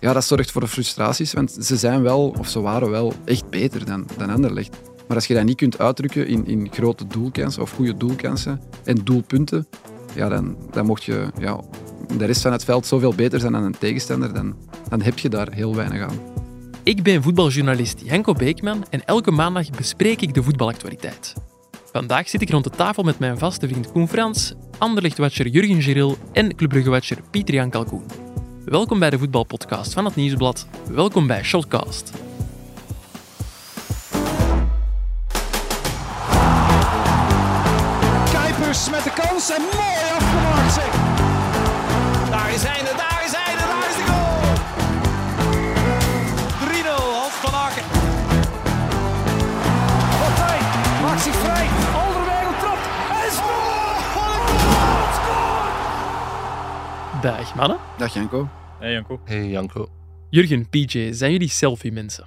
Ja, dat zorgt voor frustraties, want ze zijn wel, of ze waren wel, echt beter dan, dan Anderlecht. Maar als je dat niet kunt uitdrukken in, in grote doelkansen of goede doelkansen en doelpunten, ja, dan, dan mocht je ja, de rest van het veld zoveel beter zijn dan een tegenstander, dan, dan heb je daar heel weinig aan. Ik ben voetbaljournalist Janko Beekman en elke maandag bespreek ik de voetbalactualiteit. Vandaag zit ik rond de tafel met mijn vaste vriend Koen Frans, Anderlecht-watcher Jurgen Giril en Club Brugge-watcher Pieter-Jan Kalkoen. Welkom bij de voetbalpodcast van het Nieuwsblad. Welkom bij Shotcast. Kuipers met de kans en Dag mannen. Dag Janko. Hey Janko. Hey Janko. Jurgen, PJ, zijn jullie selfie-mensen?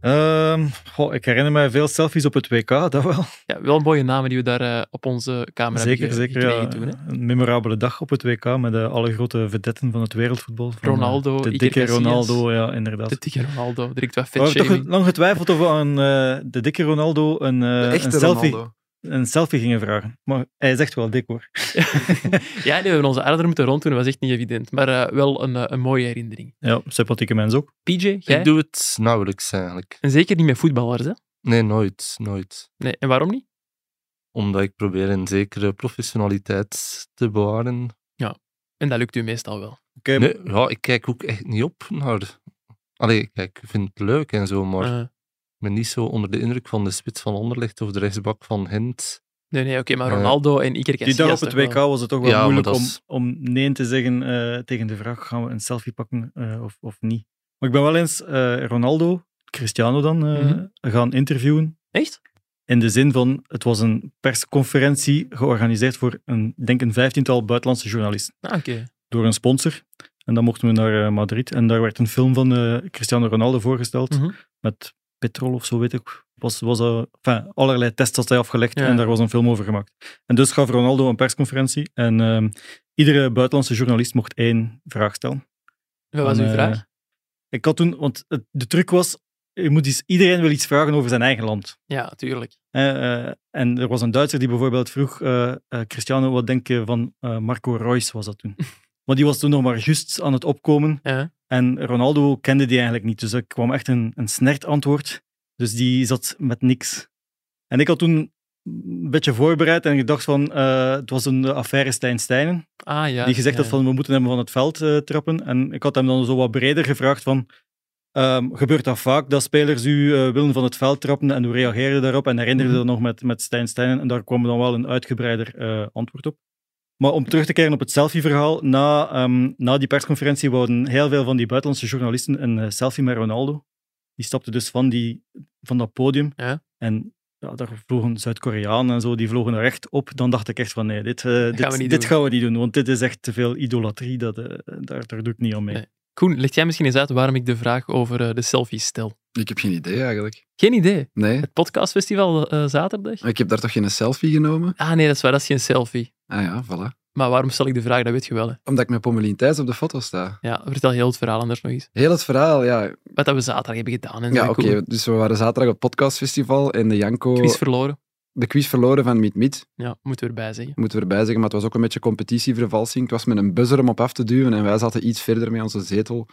Ehm, goh, ik herinner mij veel selfies op het WK, dat wel. Ja, wel mooie namen die we daar eh, op onze camera zeker, hebben zeker. Ja, toen. Hè? een memorabele dag op het WK met eh, alle grote vedetten van het wereldvoetbal. Van, eh, Ronaldo, De dikke. Ronaldo, ja, inderdaad. De dikke Ronaldo, direct wat We hebben toch lang getwijfeld of we aan eh, de dikke Ronaldo een, eh, De echte een, selfie, Ronaldo. Een selfie gingen vragen. Maar hij is echt wel dik hoor. Ja, die hebben onze aarder moeten ronddoen, dat was echt niet evident. Maar eh, wel een, eh, een mooie herinnering. Ja, sympathieke mens ook. PJ, jij? Ik doe het nauwelijks eigenlijk. En zeker niet met voetballers, hè? Nee, nooit. Nooit. Nee, en waarom niet? Omdat ik probeer een zekere professionaliteit te bewaren. En dat lukt u meestal wel. Oké, Nee, ja, ik kijk ook echt niet op naar... Allee, kijk, ik vind het leuk en zo, maar Eh, ben niet zo onder de indruk van de spits van Onderlecht of de rechtsbak van Gent. nee, nee, oké, maar Eh, Ronaldo en Iker die Casillas dag op het WK was het toch wel Ja, moeilijk om, is- om nee te zeggen eh, tegen de vraag: gaan we een selfie pakken eh, of, of niet? Maar ik ben wel eens eh, Ronaldo, Cristiano dan, eh, Mhm. gaan interviewen. Echt? In de zin van: het was een persconferentie georganiseerd voor een, ik denk een vijftiental buitenlandse journalisten. Ah, oké. Door een sponsor. En dan mochten we naar Madrid. En daar werd een film van eh, Cristiano Ronaldo voorgesteld. Mhm. Met petrol of zo, weet ik. Was, was, enfin, allerlei tests had hij afgelegd Ja. en daar was een film over gemaakt. En dus gaf Ronaldo een persconferentie. En ehm, iedere buitenlandse journalist mocht één vraag stellen. Wat was En, uw eh, vraag? Ik had toen, want het- de truc was, je moet iets, iedereen wil iets vragen over zijn eigen land. Ja, tuurlijk. Eh, en er was een Duitser die bijvoorbeeld vroeg, eh, Cristiano, wat denk je van Marco Reus was dat toen? Want die was toen nog maar juist aan het opkomen. Ja. En Ronaldo kende die eigenlijk niet. Dus er kwam echt een, een snert antwoord. Dus die zat met niks. En ik had toen een beetje voorbereid en gedacht van, eh, het was een affaire Stijn Stijnen, Ah, ja. die gezegd ja. had van, we moeten hem van het veld eh, trappen. En ik had hem dan zo wat breder gevraagd van, ehm, gebeurt dat vaak, dat spelers u eh, willen van het veld trappen en hoe reageerde daarop? En herinnerde Mhm. dat nog met, met Stijn Stijnen en daar kwam dan wel een uitgebreider antwoord op. Maar om terug te keren op het selfie-verhaal, na, ehm, na die persconferentie wouden heel veel van die buitenlandse journalisten een eh, selfie met Ronaldo. Die stapten dus van, die, van dat podium. Ja. En ja, daar vlogen Zuid-Koreanen en zo, die vlogen er echt op. Dan dacht ik echt van, nee, dit, eh, dit, gaan we niet dit doen. gaan we niet doen, want dit is echt te veel idolatrie, dat, eh, daar, daar doe ik niet aan mee. Nee. Koen, leg jij misschien eens uit waarom ik de vraag over eh, de selfies stel? Ik heb geen idee eigenlijk. Geen idee. Nee. Het podcastfestival eh, zaterdag? Ik heb daar toch geen selfie genomen? Ah nee, dat is waar, dat is geen selfie. Ah ja, voilà. Maar waarom stel ik de vraag? Dat weet je wel. Hè. Omdat ik met Pommelien Thijs op de foto sta. Ja, vertel heel het verhaal anders nog eens. Heel het verhaal, ja. Wat dat we zaterdag hebben gedaan. En Ja, oké. Dus we waren zaterdag op het podcastfestival en de Janko... Quiz verloren. de quiz verloren van Meet Meet. Ja, moeten we erbij zeggen. Moeten we erbij zeggen, maar het was ook een beetje competitievervalsing. Het was met een buzzer om op af te duwen en wij zaten iets verder met onze zetel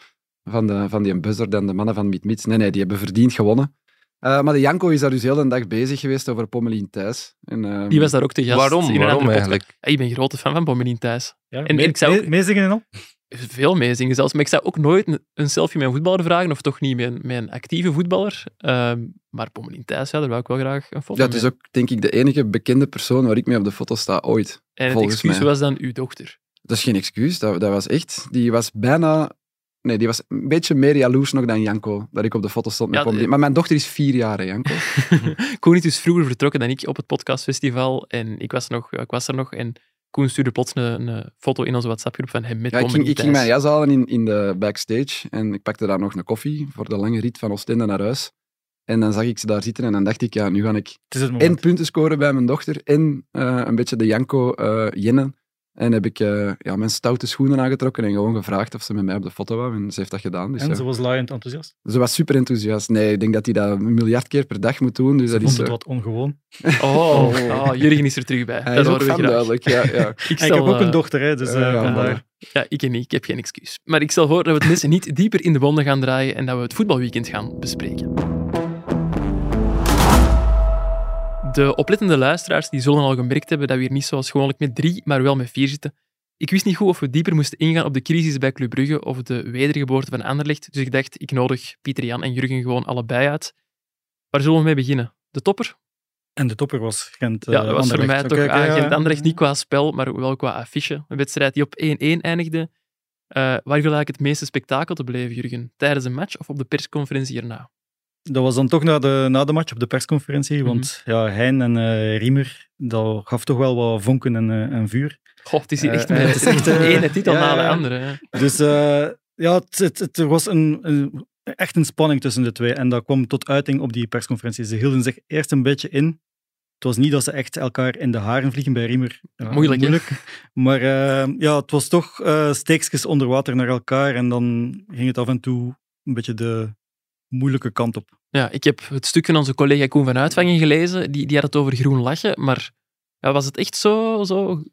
van, de, van die buzzer dan de mannen van Meet Meet. Nee, nee, die hebben verdiend gewonnen. Eh, maar de Janko is daar dus heel de dag bezig geweest over Pommelien Thuis. En, ehm, Die was daar ook te gast. Waarom? Waarom eigenlijk? Ja, ik ben een grote fan van Pommelien Thijs. Ja, En mee- ik zou ook- mee- meezingen en al? Veel meezingen zelfs. Maar ik zou ook nooit een, een selfie met een voetballer vragen, of toch niet met een, met een actieve voetballer. Ehm, maar Pommelien Thijs, ja, daar wou ik wel graag een foto ja, het is ook, denk ik, de enige bekende persoon waar ik mee op de foto sta ooit. En het excuus mij. was dan uw dochter. Dat is geen excuus, dat, dat was echt... Die was bijna... Nee, die was een beetje meer jaloers nog dan Janko, dat ik op de foto stond met Ja, de- Pommelien. Maar mijn dochter is vier jaar, hè, Janko. Koen is dus vroeger vertrokken dan ik op het podcastfestival. En ik was, nog, ik was er nog. En Koen stuurde plots een, een foto in onze WhatsApp-groep van hem met Ja, ik, ging, ik ging mijn jas halen in, in de backstage en ik pakte daar nog een koffie voor de lange rit van Oostende naar huis. En dan zag ik ze daar zitten en dan dacht ik, ja, nu ga ik Het is het en punten scoren bij mijn dochter en eh, een beetje de Janko eh jennen En heb ik eh, ja, mijn stoute schoenen aangetrokken en gewoon gevraagd of ze met mij op de foto wou. En ze heeft dat gedaan. Dus, En ja. ze was laaiend enthousiast. Ze was super enthousiast. Nee, ik denk dat hij dat een miljard keer per dag moet doen. Dus dat Vond is, het eh, wat ongewoon. Oh, oh, Jurgen is er terug bij. hij dat is ook we duidelijk. Ja, ja. Ik, En heb ook eh, een dochter, hè, dus eh, vandaar. Ja, ik niet. Ik heb geen excuus. Maar ik stel voor dat we het mes niet dieper in de wonden gaan draaien en dat we het voetbalweekend gaan bespreken. De oplettende luisteraars die zullen al gemerkt hebben dat we hier niet zoals gewoonlijk met drie, maar wel met vier zitten. Ik wist niet goed of we dieper moesten ingaan op de crisis bij Club Brugge of de wedergeboorte van Anderlecht, dus ik dacht, ik nodig Pieter Jan en Jurgen gewoon allebei uit. Waar zullen we mee beginnen? De topper? En de topper was Gent. Ja, eh, dat was voor mij toch oké, ja, Agent ja. Anderlecht niet qua spel, maar wel qua affiche. Een wedstrijd die op 1-1 eindigde. Eh, waar viel eigenlijk het meeste spektakel te beleven, Jurgen? Tijdens een match of op de persconferentie hierna? Dat was dan toch na de, na de match op de persconferentie, Mhm. want ja, Hein en eh, Riemer, dat gaf toch wel wat vonken en, eh, en vuur. Goh, het is hier Eh, echt eh, met het is echt, eh, de ene titel ja, na de andere. hè. Dus eh, ja, het, het, het- er was een, een, echt een spanning tussen de twee en dat kwam tot uiting op die persconferentie. Ze hielden zich eerst een beetje in. Het was niet dat ze echt elkaar in de haren vliegen bij Riemer. Moeilijk, hè? Maar eh, ja, het was toch eh steekjes onder water naar elkaar en dan ging het af en toe een beetje de moeilijke kant op. Ja, ik heb het stuk van onze collega Koen van Uitvangen gelezen. Die, die had het over groen lachen, maar ja, was het echt zo... zo...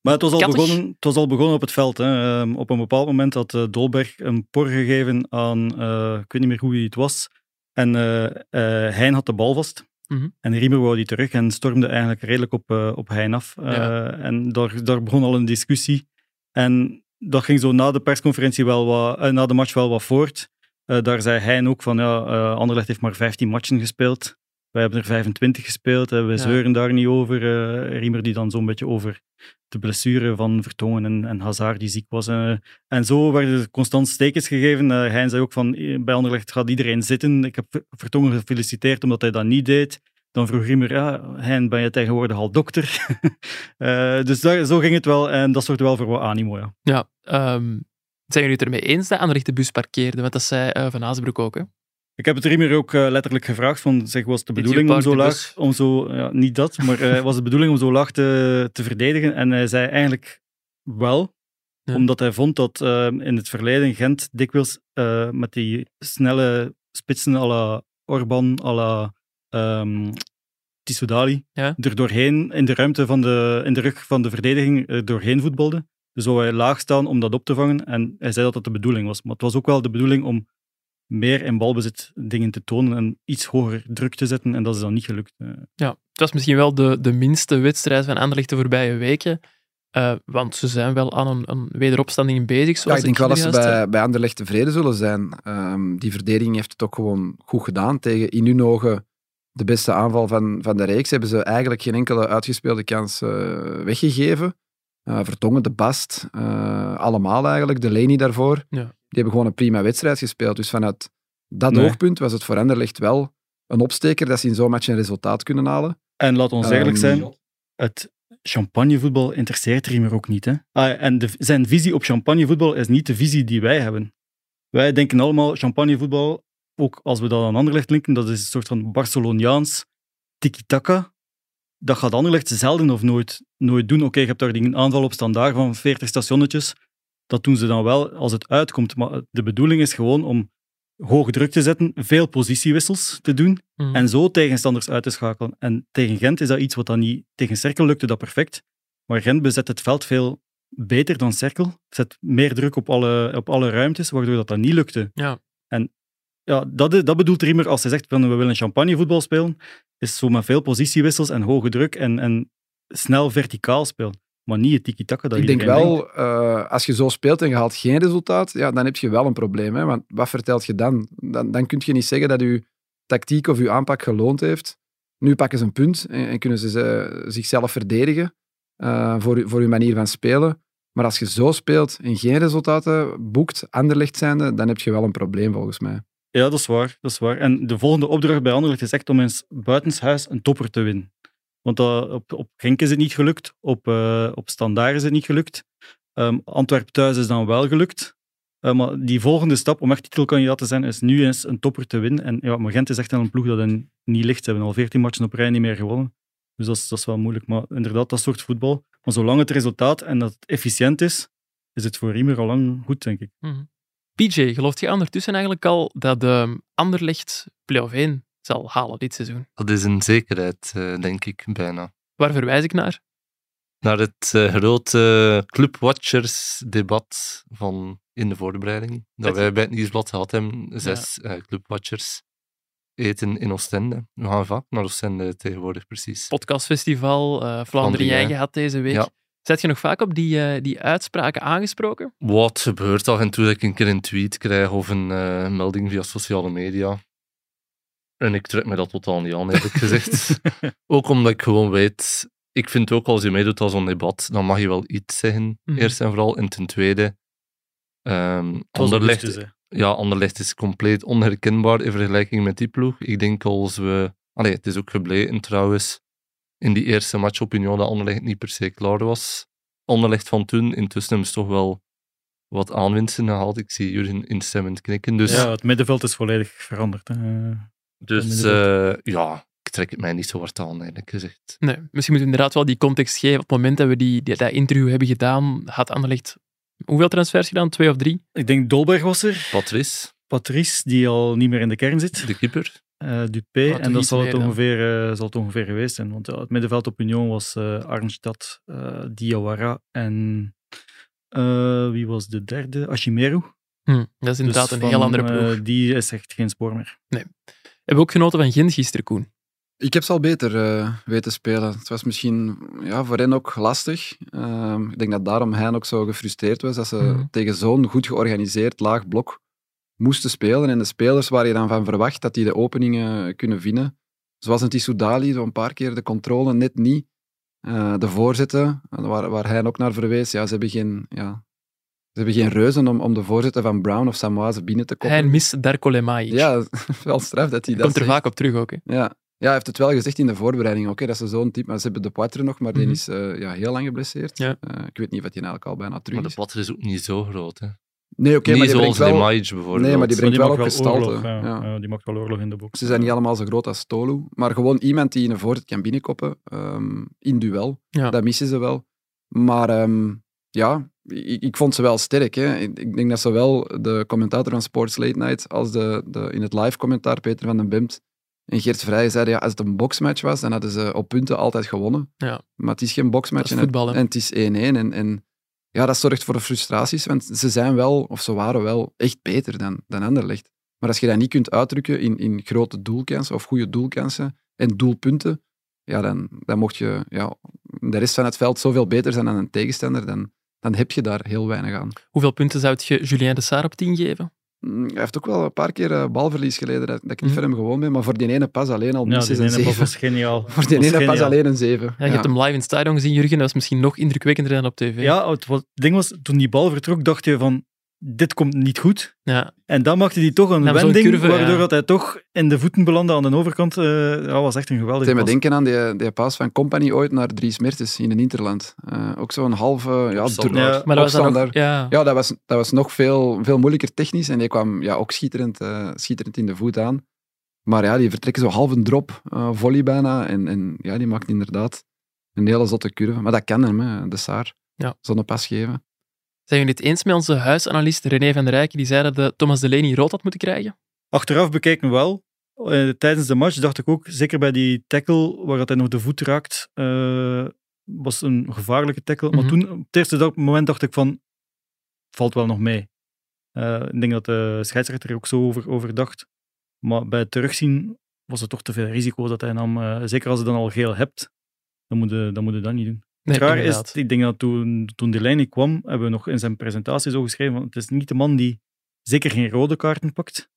Maar het was al, Kattig. begonnen, het was al begonnen op het veld. Hè. Ehm, op een bepaald moment had eh, Dolberg een por gegeven aan, eh, ik weet niet meer hoe wie het was. En eh, Hein had de bal vast. Mhm. En Riemer wou die terug en stormde eigenlijk redelijk op, op Hein af. Ja. En daar, daar begon al een discussie. En dat ging zo na de persconferentie wel wat, na de match wel wat voort. Eh, daar zei Hein ook van, ja, eh Anderlecht heeft maar 15 matchen gespeeld. Wij hebben er 25 gespeeld. We Ja. zeuren daar niet over. Eh, Riemer die dan zo'n beetje over de blessure van Vertongen en, en Hazard die ziek was. eh. en zo werden er constant stekens gegeven. Hein zei ook van, bij Anderlecht gaat iedereen zitten. Ik heb Vertongen gefeliciteerd omdat hij dat niet deed. Dan vroeg Riemer, ja, Hein, ben je tegenwoordig al dokter? Dus daar, zo ging het wel en dat zorgde wel voor wat animo, ja. Ja, ehm, zijn jullie het ermee eens dat Anderlecht de bus parkeerde? Want dat zei eh, Van Azenbroek ook, hè? Ik heb het Riemer ook eh, letterlijk gevraagd van, zeg, was de bedoeling om zo laag, om zo, ja, niet dat, maar eh, was de bedoeling om zo laag te, te verdedigen? En hij zei eigenlijk wel, Ja. omdat hij vond dat in het verleden Gent dikwijls met die snelle spitsen à la Orban, à la Tissoudali, Ja. er doorheen, in de ruimte van de, in de rug van de verdediging, er doorheen voetbalde. Dus zou hij laag staan om dat op te vangen. En hij zei dat dat de bedoeling was. Maar het was ook wel de bedoeling om meer in balbezit dingen te tonen en iets hoger druk te zetten. En dat is dan niet gelukt. Eh, Ja, het was misschien wel de, de minste wedstrijd van Anderlecht de voorbije weken. Eh, want ze zijn wel aan een, een wederopstanding bezig. Ja, Zoals ik denk wel dat ze bij, bij Anderlecht tevreden zullen zijn. Ehm, die verdediging heeft het ook gewoon goed gedaan. Tegen in hun ogen de beste aanval van, van de reeks hebben ze eigenlijk geen enkele uitgespeelde kans eh, weggegeven. Eh, Vertongen, de Bast, eh, allemaal eigenlijk. De Leni daarvoor. Ja. Die hebben gewoon een prima wedstrijd gespeeld. Dus vanuit dat Nee. oogpunt was het voor Anderlecht wel een opsteker dat ze in zo'n match een resultaat kunnen halen. En laat ons Ehm, eerlijk zijn, het champagnevoetbal interesseert Riemer ook niet. Hè? Ah, en de, zijn visie op champagnevoetbal is niet de visie die wij hebben. Wij denken allemaal champagnevoetbal, ook als we dat aan Anderlecht linken, dat is een soort van Barceloniaans tiki-taka. Dat gaat Anderlecht zelden of nooit, nooit doen. Oké, je hebt daar die aanval op standaard van 40 stationnetjes. Dat doen ze dan wel als het uitkomt. Maar de bedoeling is gewoon om hoge druk te zetten, veel positiewissels te doen mhm. en zo tegenstanders uit te schakelen. En tegen Gent is dat iets wat dan niet... Tegen Cerkel lukte dat perfect, maar Gent bezet het veld veel beter dan Cerkel. Zet meer druk op alle, op alle ruimtes, waardoor dat dan niet lukte. Ja. En ja, dat, is- dat bedoelt Riemer als hij zegt van we willen champagnevoetbal spelen, is zo met veel positiewissels en hoge druk en, en snel verticaal spelen. Maar niet het tiki-taka dat ik denk wel, eh, als je zo speelt en je haalt geen resultaat, ja, dan heb je wel een probleem. Hè? Want wat vertelt je dan? dan? Dan kun je niet zeggen dat je tactiek of je aanpak geloond heeft. Nu pakken ze een punt en, en kunnen ze zichzelf verdedigen eh, voor, voor hun manier van spelen. Maar als je zo speelt en geen resultaten boekt, Anderlecht zijnde, dan heb je wel een probleem volgens mij. Ja, dat is waar. Dat is waar. En de volgende opdracht bij Anderlecht is echt om eens buitenshuis een topper te winnen. Want op, op Genk is het niet gelukt, op, eh op Standaard is het niet gelukt. Ehm Antwerpen thuis is dan wel gelukt. Eh, maar die volgende stap om echt titelkandidaat te zijn, is nu eens een topper te winnen. En ja, maar Gent is echt een ploeg dat hen niet ligt. Ze hebben al 14 matchen op rij niet meer gewonnen. Dus dat is, dat is wel moeilijk. Maar inderdaad, dat soort voetbal. Maar zolang het resultaat en dat het efficiënt is, is het voor Riemer al lang goed, denk ik. Mhm. PJ, gelooft je ondertussen eigenlijk al dat de Anderlecht play-off 1 zal halen dit seizoen? Dat is een zekerheid, eh, denk ik, bijna. Waar verwijs ik naar? Naar het eh, grote Clubwatchers-debat van in de voorbereiding. Dat wij bij het Nieuwsblad gehad hebben. Zes eh, Clubwatchers eten in Oostende. We gaan vaak naar Oostende tegenwoordig, precies. Podcastfestival, Vlaanderen jij ja. gehad deze week. Ja. Zet je nog vaak op die, eh, die uitspraken aangesproken? Wat gebeurt af en toe dat ik een keer een tweet krijg of een eh, melding via sociale media. En ik trek me dat totaal niet aan, eerlijk gezegd. ook omdat ik gewoon weet, ik vind ook als je meedoet aan zo'n debat, dan mag je wel iets zeggen, Mhm. eerst en vooral. En ten tweede, ehm Het was Anderlecht, dus, ja, Anderlecht is compleet onherkenbaar in vergelijking met die ploeg. Ik denk als we... Allee, het is ook gebleken trouwens, in die eerste match op Union, dat Anderlecht niet per se klaar was. Anderlecht van toen, intussen hebben ze toch wel wat aanwinsten gehaald. Ik zie Jurgen instemmend knikken. Dus, Ja, het middenveld is volledig veranderd. Hè. dus eh, ja, ik trek het mij niet zo hard aan, eigenlijk gezegd. Nee, misschien moeten we inderdaad wel die context geven. Op het moment dat we die, die, dat interview hebben gedaan, had Anderlecht hoeveel transfers gedaan? Twee of drie? Ik denk Dolberg was er. Patrice, Patrice, die al niet meer in de kern zit. de keeper. Eh Dupé. Wat en dat zal het, ongeveer, eh, zal het ongeveer geweest zijn. Want ja, het middenveld op Union was eh Arnstad, eh Diawara en eh, wie was de derde? Ashimeru. Hm, dat is inderdaad Dus een heel andere ploeg. eh, die is echt geen spoor meer. Hebben we ook genoten van Gent gisteren, Koen? Ik heb ze al beter eh, weten spelen. Het was misschien ja, voor hen ook lastig. Ehm, ik denk dat daarom hij ook zo gefrustreerd was, dat ze Mhm. tegen zo'n goed georganiseerd laag blok moesten spelen. En de spelers waar je dan van verwacht dat die de openingen kunnen vinden, zoals een Tissoudali, zo een paar keer de controle net niet. Eh, de voorzetten, waar, waar hij ook naar verwees, ja, ze hebben geen, ja, ze hebben geen reuzen om, om de voorzetten van Brown of Samoise binnen te koppen. Hij mist Darko Lemaic. Ja, wel straf dat hij dat Komt er zegt. vaak op terug ook. Hè. Ja. ja, hij heeft het wel gezegd in de voorbereiding ook, hè, dat ze zo'n type... Maar ze hebben de Poitre nog, maar Mhm. die is eh, ja, heel lang geblesseerd. Ja. Eh, ik weet niet of hij eigenlijk al bijna terug Maar de is. patter is ook niet zo groot. Hè. Nee, oké, maar die brengt zoals wel... Bijvoorbeeld. Nee, maar die brengt Maar wel ook gestalte. oorlog, ja. ja. Ja, die maakt wel oorlog in de box. Ze zijn niet allemaal zo groot als Tolu, maar gewoon iemand die in een voorzet kan binnenkoppen, ehm, in duel. Ja. Dat missen ze wel. Maar ehm, ja, ik, ik vond ze wel sterk. Hè. Ik, ik denk dat zowel de commentator van Sports Late Night als de, de, in het live commentaar, Peter van den Bemt en Geert Vrij, zeiden ja, als het een boxmatch was, dan hadden ze op punten altijd gewonnen. Ja. Maar het is geen boxmatch Dat is en, het- voetbal, hè. en het is 1-1. En, en ja, dat zorgt voor frustraties, want ze zijn wel, of ze waren wel, echt beter dan, dan Anderlecht. Maar als je dat niet kunt uitdrukken in, in grote doelkansen of goede doelkansen en doelpunten, ja, dan, dan mocht je ja, de rest van het veld zoveel beter zijn dan een tegenstander, dan, dan heb je daar heel weinig aan. Hoeveel punten zou je Julien de Saar op 10 geven? Mm, Hij heeft ook wel een paar keer eh, balverlies geleden, dat, dat ik niet Mhm. van hem gewoon ben, maar voor die ene pas alleen al Ja, die een ene pas 7. was geniaal. Voor die Was ene pas alleen een 7. Ja, je hebt hem live in het stadion gezien, Jurgen. Dat was misschien nog indrukwekkender dan op tv. Ja, het, was, het ding was, toen die bal vertrok, dacht je van, dit komt niet goed. Ja. En dan maakte hij toch een wending, curve, waardoor ja. dat hij toch in de voeten belandde aan de overkant. eh dat was echt een geweldige deed me pas. denken aan die, die paas van Company ooit naar Dries Mertens in een Interland. Eh, ook zo'n halve... Ja, Ja, Maar dat was dan nog... Ja. Ja, dat was, dat was nog veel, veel moeilijker technisch en die kwam ja, ook schitterend, eh, schitterend in de voet aan. Maar ja, die vertrekken zo half een drop, eh, volley bijna. En, en ja, die maakt inderdaad een hele zotte curve. Maar dat kan hem, hè, de Saar. Ja. Zo'n pas geven. Zijn jullie het eens met onze huisanalist René van der Rijken, die zei dat de Thomas Delaney rood had moeten krijgen? Achteraf bekeken wel. Eh, tijdens de match dacht ik ook, zeker bij die tackle waar dat hij nog de voet raakt, eh, was een gevaarlijke tackle. Mhm. Maar toen, op het eerste moment dacht ik van, valt wel nog mee. Eh, ik denk dat de scheidsrechter er ook zo over, over dacht. Maar bij het terugzien was het toch te veel risico dat hij nam. Zeker als je dan al geel hebt, dan moet je, dan moet je dat niet doen. Nee, Het raar is, ik denk dat toen, toen Delaney kwam, hebben we nog in zijn presentatie zo geschreven, van, het is niet de man die zeker geen rode kaarten pakt.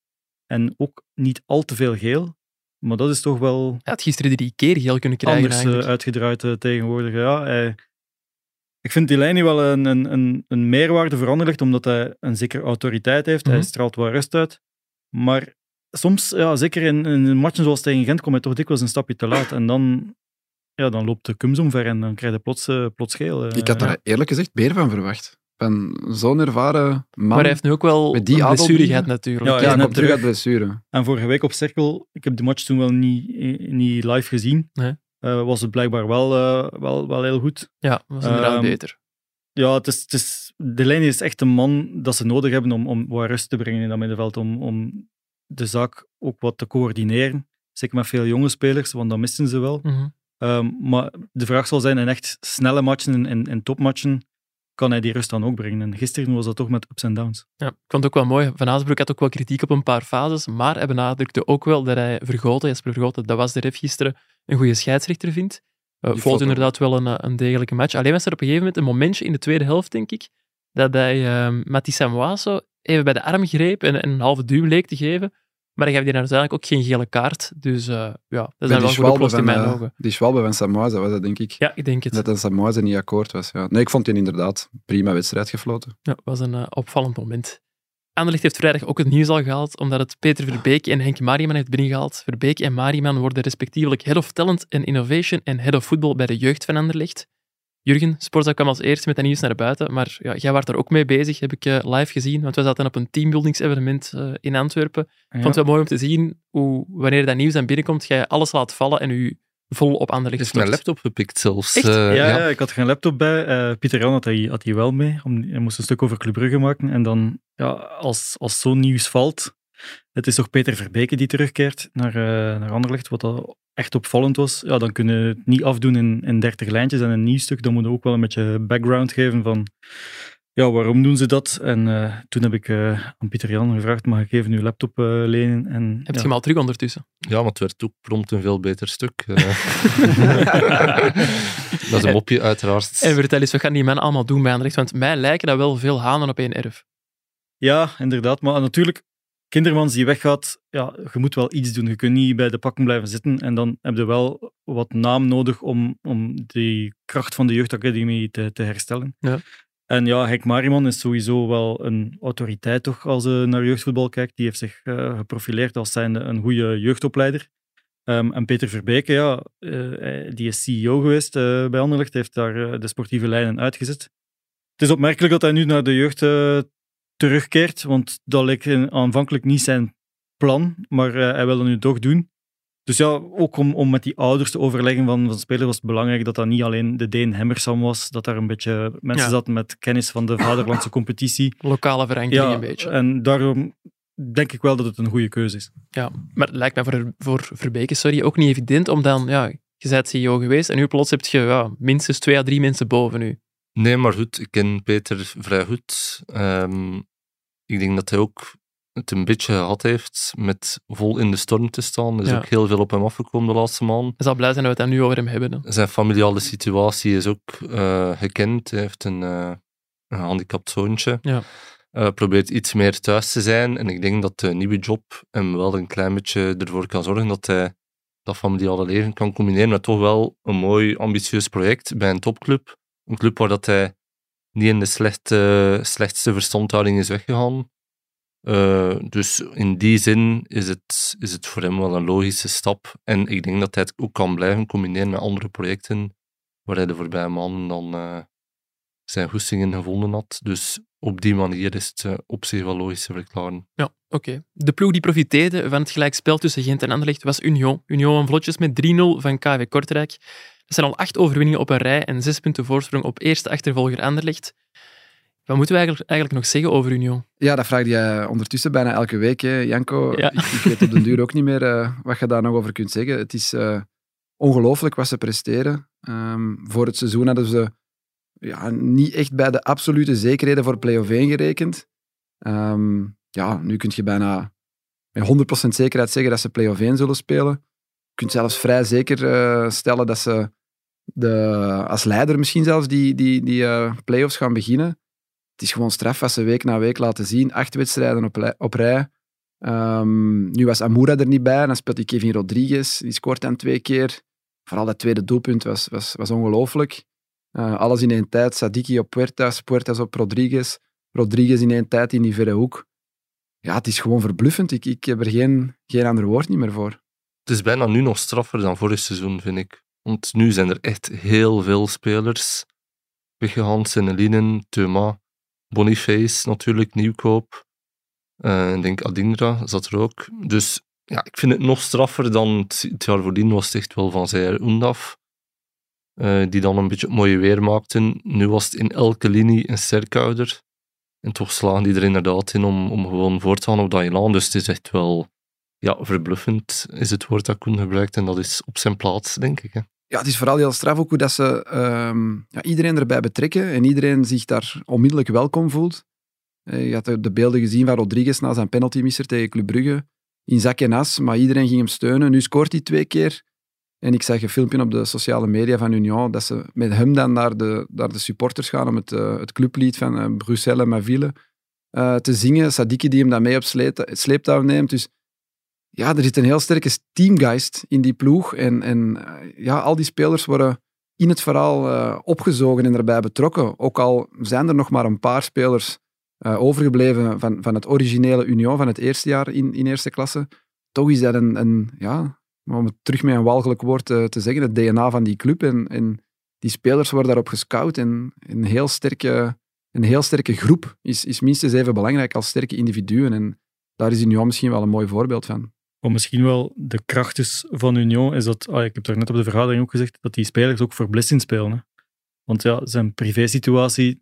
En ook niet al te veel geel. Maar dat is toch wel Hij had gisteren drie keer geel kunnen krijgen anders eh, eigenlijk. uitgedraaid eh, tegenwoordig. Ja, hij- ik vind Delaney wel een, een, een, een meerwaarde voor Anderlecht, omdat hij een zekere autoriteit heeft. Mhm. Hij straalt wel rust uit. Maar soms, ja, zeker in, in matchen zoals tegen Gent, kom hij toch dikwijls een stapje te laat. En dan, ja, dan loopt de kums omver en dan krijg je plots, plots geel. eh. Ik had daar eerlijk gezegd meer van verwacht. Van zo'n ervaren man. Maar hij heeft nu ook wel Met die een blessure gehad natuurlijk. Ja, ja, hij komt terug uit blessure. En vorige week op Cirkel, ik heb de match toen wel niet, niet live gezien. Nee. eh, was het blijkbaar wel, eh, wel, wel heel goed. Ja, was inderdaad Ehm, beter. Ja, het is, het is, Delaney is echt een man dat ze nodig hebben om, om wat rust te brengen in dat middenveld. Om, om de zaak ook wat te coördineren. Zeker met veel jonge spelers, want dat misten ze wel. Mhm. Ehm, maar de vraag zal zijn, in echt snelle matchen en in, in topmatchen, kan hij die rust dan ook brengen? En gisteren was dat toch met ups en downs. Ja, ik vond het ook wel mooi. Van Azenbroek had ook wel kritiek op een paar fases, maar hij benadrukte ook wel dat hij Vergoten, Jesper Vergoten, dat was de ref gisteren, een goede scheidsrechter vindt. Uh, valt inderdaad wel een, eh, een degelijke match. Alleen was er op een gegeven moment een momentje in de tweede helft, denk ik, dat hij uh, Mati Samoaso even bij de arm greep en, en een halve duw leek te geven. Maar hij gaf die uiteindelijk ook geen gele kaart. Dus uh, ja, dat is Bij wel goed in mijn eh, ogen. Die Schwalbe van Samoa, was dat denk ik. Ja, ik denk het. Dat Samoa niet akkoord was. Ja. Nee, ik vond die inderdaad prima wedstrijd gefloten. Ja, was een uh, opvallend moment. Anderlecht heeft vrijdag ook het nieuws al gehaald, omdat het Peter Verbeek en Henk Mariman heeft binnengehaald. Verbeek en Mariman worden respectievelijk Head of Talent and Innovation en Head of Football bij de jeugd van Anderlecht. Jurgen, Sporza kwam als eerste met dat nieuws naar buiten, maar ja, jij was er ook mee bezig, heb ik uh, live gezien, want we zaten op een teambuildingsevenement uh, in Antwerpen. Ik vond het wel mooi om te zien hoe, wanneer dat nieuws dan binnenkomt, jij alles laat vallen en u vol op Anderlecht is mijn laptop gepikt zelfs. Echt? Uh, ja, ja. ja, ik had geen laptop bij. Uh, Pieter Jan had hij, had hij wel mee. Om, hij moest een stuk over Club Brugge maken. En dan, ja, als, als zo'n nieuws valt, het is toch Peter Verbeke die terugkeert naar, uh, naar Anderlecht, wat dat echt opvallend was. Ja, dan kunnen we het niet afdoen in, in 30 lijntjes en een nieuw stuk. Dan moet je ook wel een beetje background geven van ja, waarom doen ze dat? En uh, toen heb ik uh, aan Pieter Jan gevraagd, mag ik even uw laptop uh, lenen? En, Heb je ja. hem al terug ondertussen? Ja, maar het werd ook prompt een veel beter stuk. dat is een mopje, uiteraard. En vertel eens, wat gaan die mannen allemaal doen bij Anderlecht? Want mij lijken dat wel veel hanen op één erf. Ja, inderdaad. Maar natuurlijk, Kindermans die weggaat, ja, je moet wel iets doen. Je kunt niet bij de pakken blijven zitten. En dan heb je wel wat naam nodig om, om die kracht van de jeugdacademie te, te herstellen. Ja. En ja, Henk Mariman is sowieso wel een autoriteit toch als je naar jeugdvoetbal kijkt. Die heeft zich uh, geprofileerd als zijnde een goede jeugdopleider. Um, en Peter Verbeke, ja, uh, die is CEO geweest uh, bij Anderlecht, heeft daar de sportieve lijnen uitgezet. Het is opmerkelijk dat hij nu naar de jeugd terugkeert, want dat leek aanvankelijk niet zijn plan, maar hij wil het nu toch doen. Dus ja, ook om, om met die ouders te overleggen van, van spelers was het belangrijk dat dat niet alleen de Deen Hemmersam was, dat daar een beetje mensen Ja. zaten met kennis van de vaderlandse competitie. Lokale verankering Ja, een beetje. en daarom denk ik wel dat het een goede keuze is. Ja, maar het lijkt mij voor, voor Verbeke sorry, ook niet evident om dan, ja, je bent CEO geweest en nu plots heb je ja, minstens twee à drie mensen boven u. Nee, maar goed, ik ken Peter vrij goed. Ehm, ik denk dat hij ook het een beetje gehad heeft met vol in de storm te staan. Er is Ja. ook heel veel op hem afgekomen de laatste maanden. Hij zal blij zijn dat we het nu over hem hebben. hè. Zijn familiale situatie is ook eh, gekend. Hij heeft een, eh, een gehandicapt zoontje. Ja. Eh, probeert iets meer thuis te zijn. En ik denk dat de nieuwe job hem wel een klein beetje ervoor kan zorgen dat hij dat familiale leven kan combineren met toch wel een mooi, ambitieus project bij een topclub. Een club waar dat hij niet in de slechte, slechtste verstandhouding is weggegaan. Eh, dus in die zin is het, is het voor hem wel een logische stap. En ik denk dat hij het ook kan blijven combineren met andere projecten waar hij de voorbije maanden dan eh, zijn goestingen gevonden had. Dus op die manier is het eh, op zich wel logisch te verklaren. Ja, oké. De ploeg die profiteerde van het gelijkspel tussen Gent en Anderlecht was Union. Union won vlotjes met 3-0 van KV Kortrijk. Dat zijn al acht overwinningen op een rij en zes punten voorsprong op eerste achtervolger Anderlecht. Wat moeten we eigenlijk, eigenlijk nog zeggen over Union? Ja, dat vraag je ondertussen bijna elke week, hè, Janko. Ja. Ik, ik weet op den duur ook niet meer eh, wat je daar nog over kunt zeggen. Het is eh, ongelooflijk wat ze presteren. Ehm, voor het seizoen hadden ze ja, niet echt bij de absolute zekerheden voor play-off 1 gerekend. Ehm, ja, nu kun je bijna met 100% zekerheid zeggen dat ze play-off 1 zullen spelen. Je kunt zelfs vrij zeker eh, stellen dat ze de, als leider misschien zelfs die, die, die eh, play-offs gaan beginnen. Het is gewoon straf wat ze week na week laten zien. Acht wedstrijden op, op rij. Ehm, nu was Amoura er niet bij. Dan speelt die Kevin Rodriguez. Die scoort dan twee keer. Vooral dat tweede doelpunt was, was, was ongelooflijk. Eh, alles in één tijd. Sadiki op Puertas, Puertas op Rodriguez. Rodriguez in één tijd in die verre hoek. Ja, het is gewoon verbluffend. Ik, ik heb er geen, geen ander woord niet meer voor. Het is bijna nu nog straffer dan vorig seizoen, vind ik. Want nu zijn er echt heel veel spelers weggegaan. Senelinen, Thuma, Boniface natuurlijk, Nieuwkoop. Eh, ik denk Adingra zat er ook. Dus ja, ik vind het nog straffer dan het, het jaar voordien was het echt wel van Zaire Oendaf. eh, die dan een beetje het mooie weer maakten. Nu was het in elke linie een sterkhouder. En toch slagen die er inderdaad in om, om gewoon voor te gaan op dat elan. Dus het is echt wel ja, verbluffend, is het woord dat Koen gebruikt. En dat is op zijn plaats, denk ik. Hè. Ja, het is vooral heel straf ook hoe dat ze ehm, ja, iedereen erbij betrekken en iedereen zich daar onmiddellijk welkom voelt. Eh, je had de, de beelden gezien van Rodriguez na zijn penaltymisser tegen Club Brugge. In zak en as, maar iedereen ging hem steunen. Nu scoort hij twee keer. En ik zag een filmpje op de sociale media van Union dat ze met hem dan naar de, naar de supporters gaan om het, eh, het clublied van uh, Bruxelles en Maville uh, te zingen. Sadiki die hem dan mee op sleeptouw neemt. Dus ja, er zit een heel sterke teamgeist in die ploeg. En, en uh, ja, al die spelers worden in het verhaal uh, opgezogen en erbij betrokken. Ook al zijn er nog maar een paar spelers uh, overgebleven van, van het originele Union, van het eerste jaar in, in eerste klasse. Toch is dat een, een ja, om het terug met een walgelijk woord te, te zeggen, het DNA van die club. En, en die spelers worden daarop gescout. En een heel sterke, een heel sterke groep is, is minstens even belangrijk als sterke individuen. En daar is Union misschien wel een mooi voorbeeld van. Wat misschien wel de kracht is van Union, is dat, ah, ik heb daar net op de vergadering ook gezegd, dat die spelers ook voor Blessing spelen. Hè. Want ja, zijn privésituatie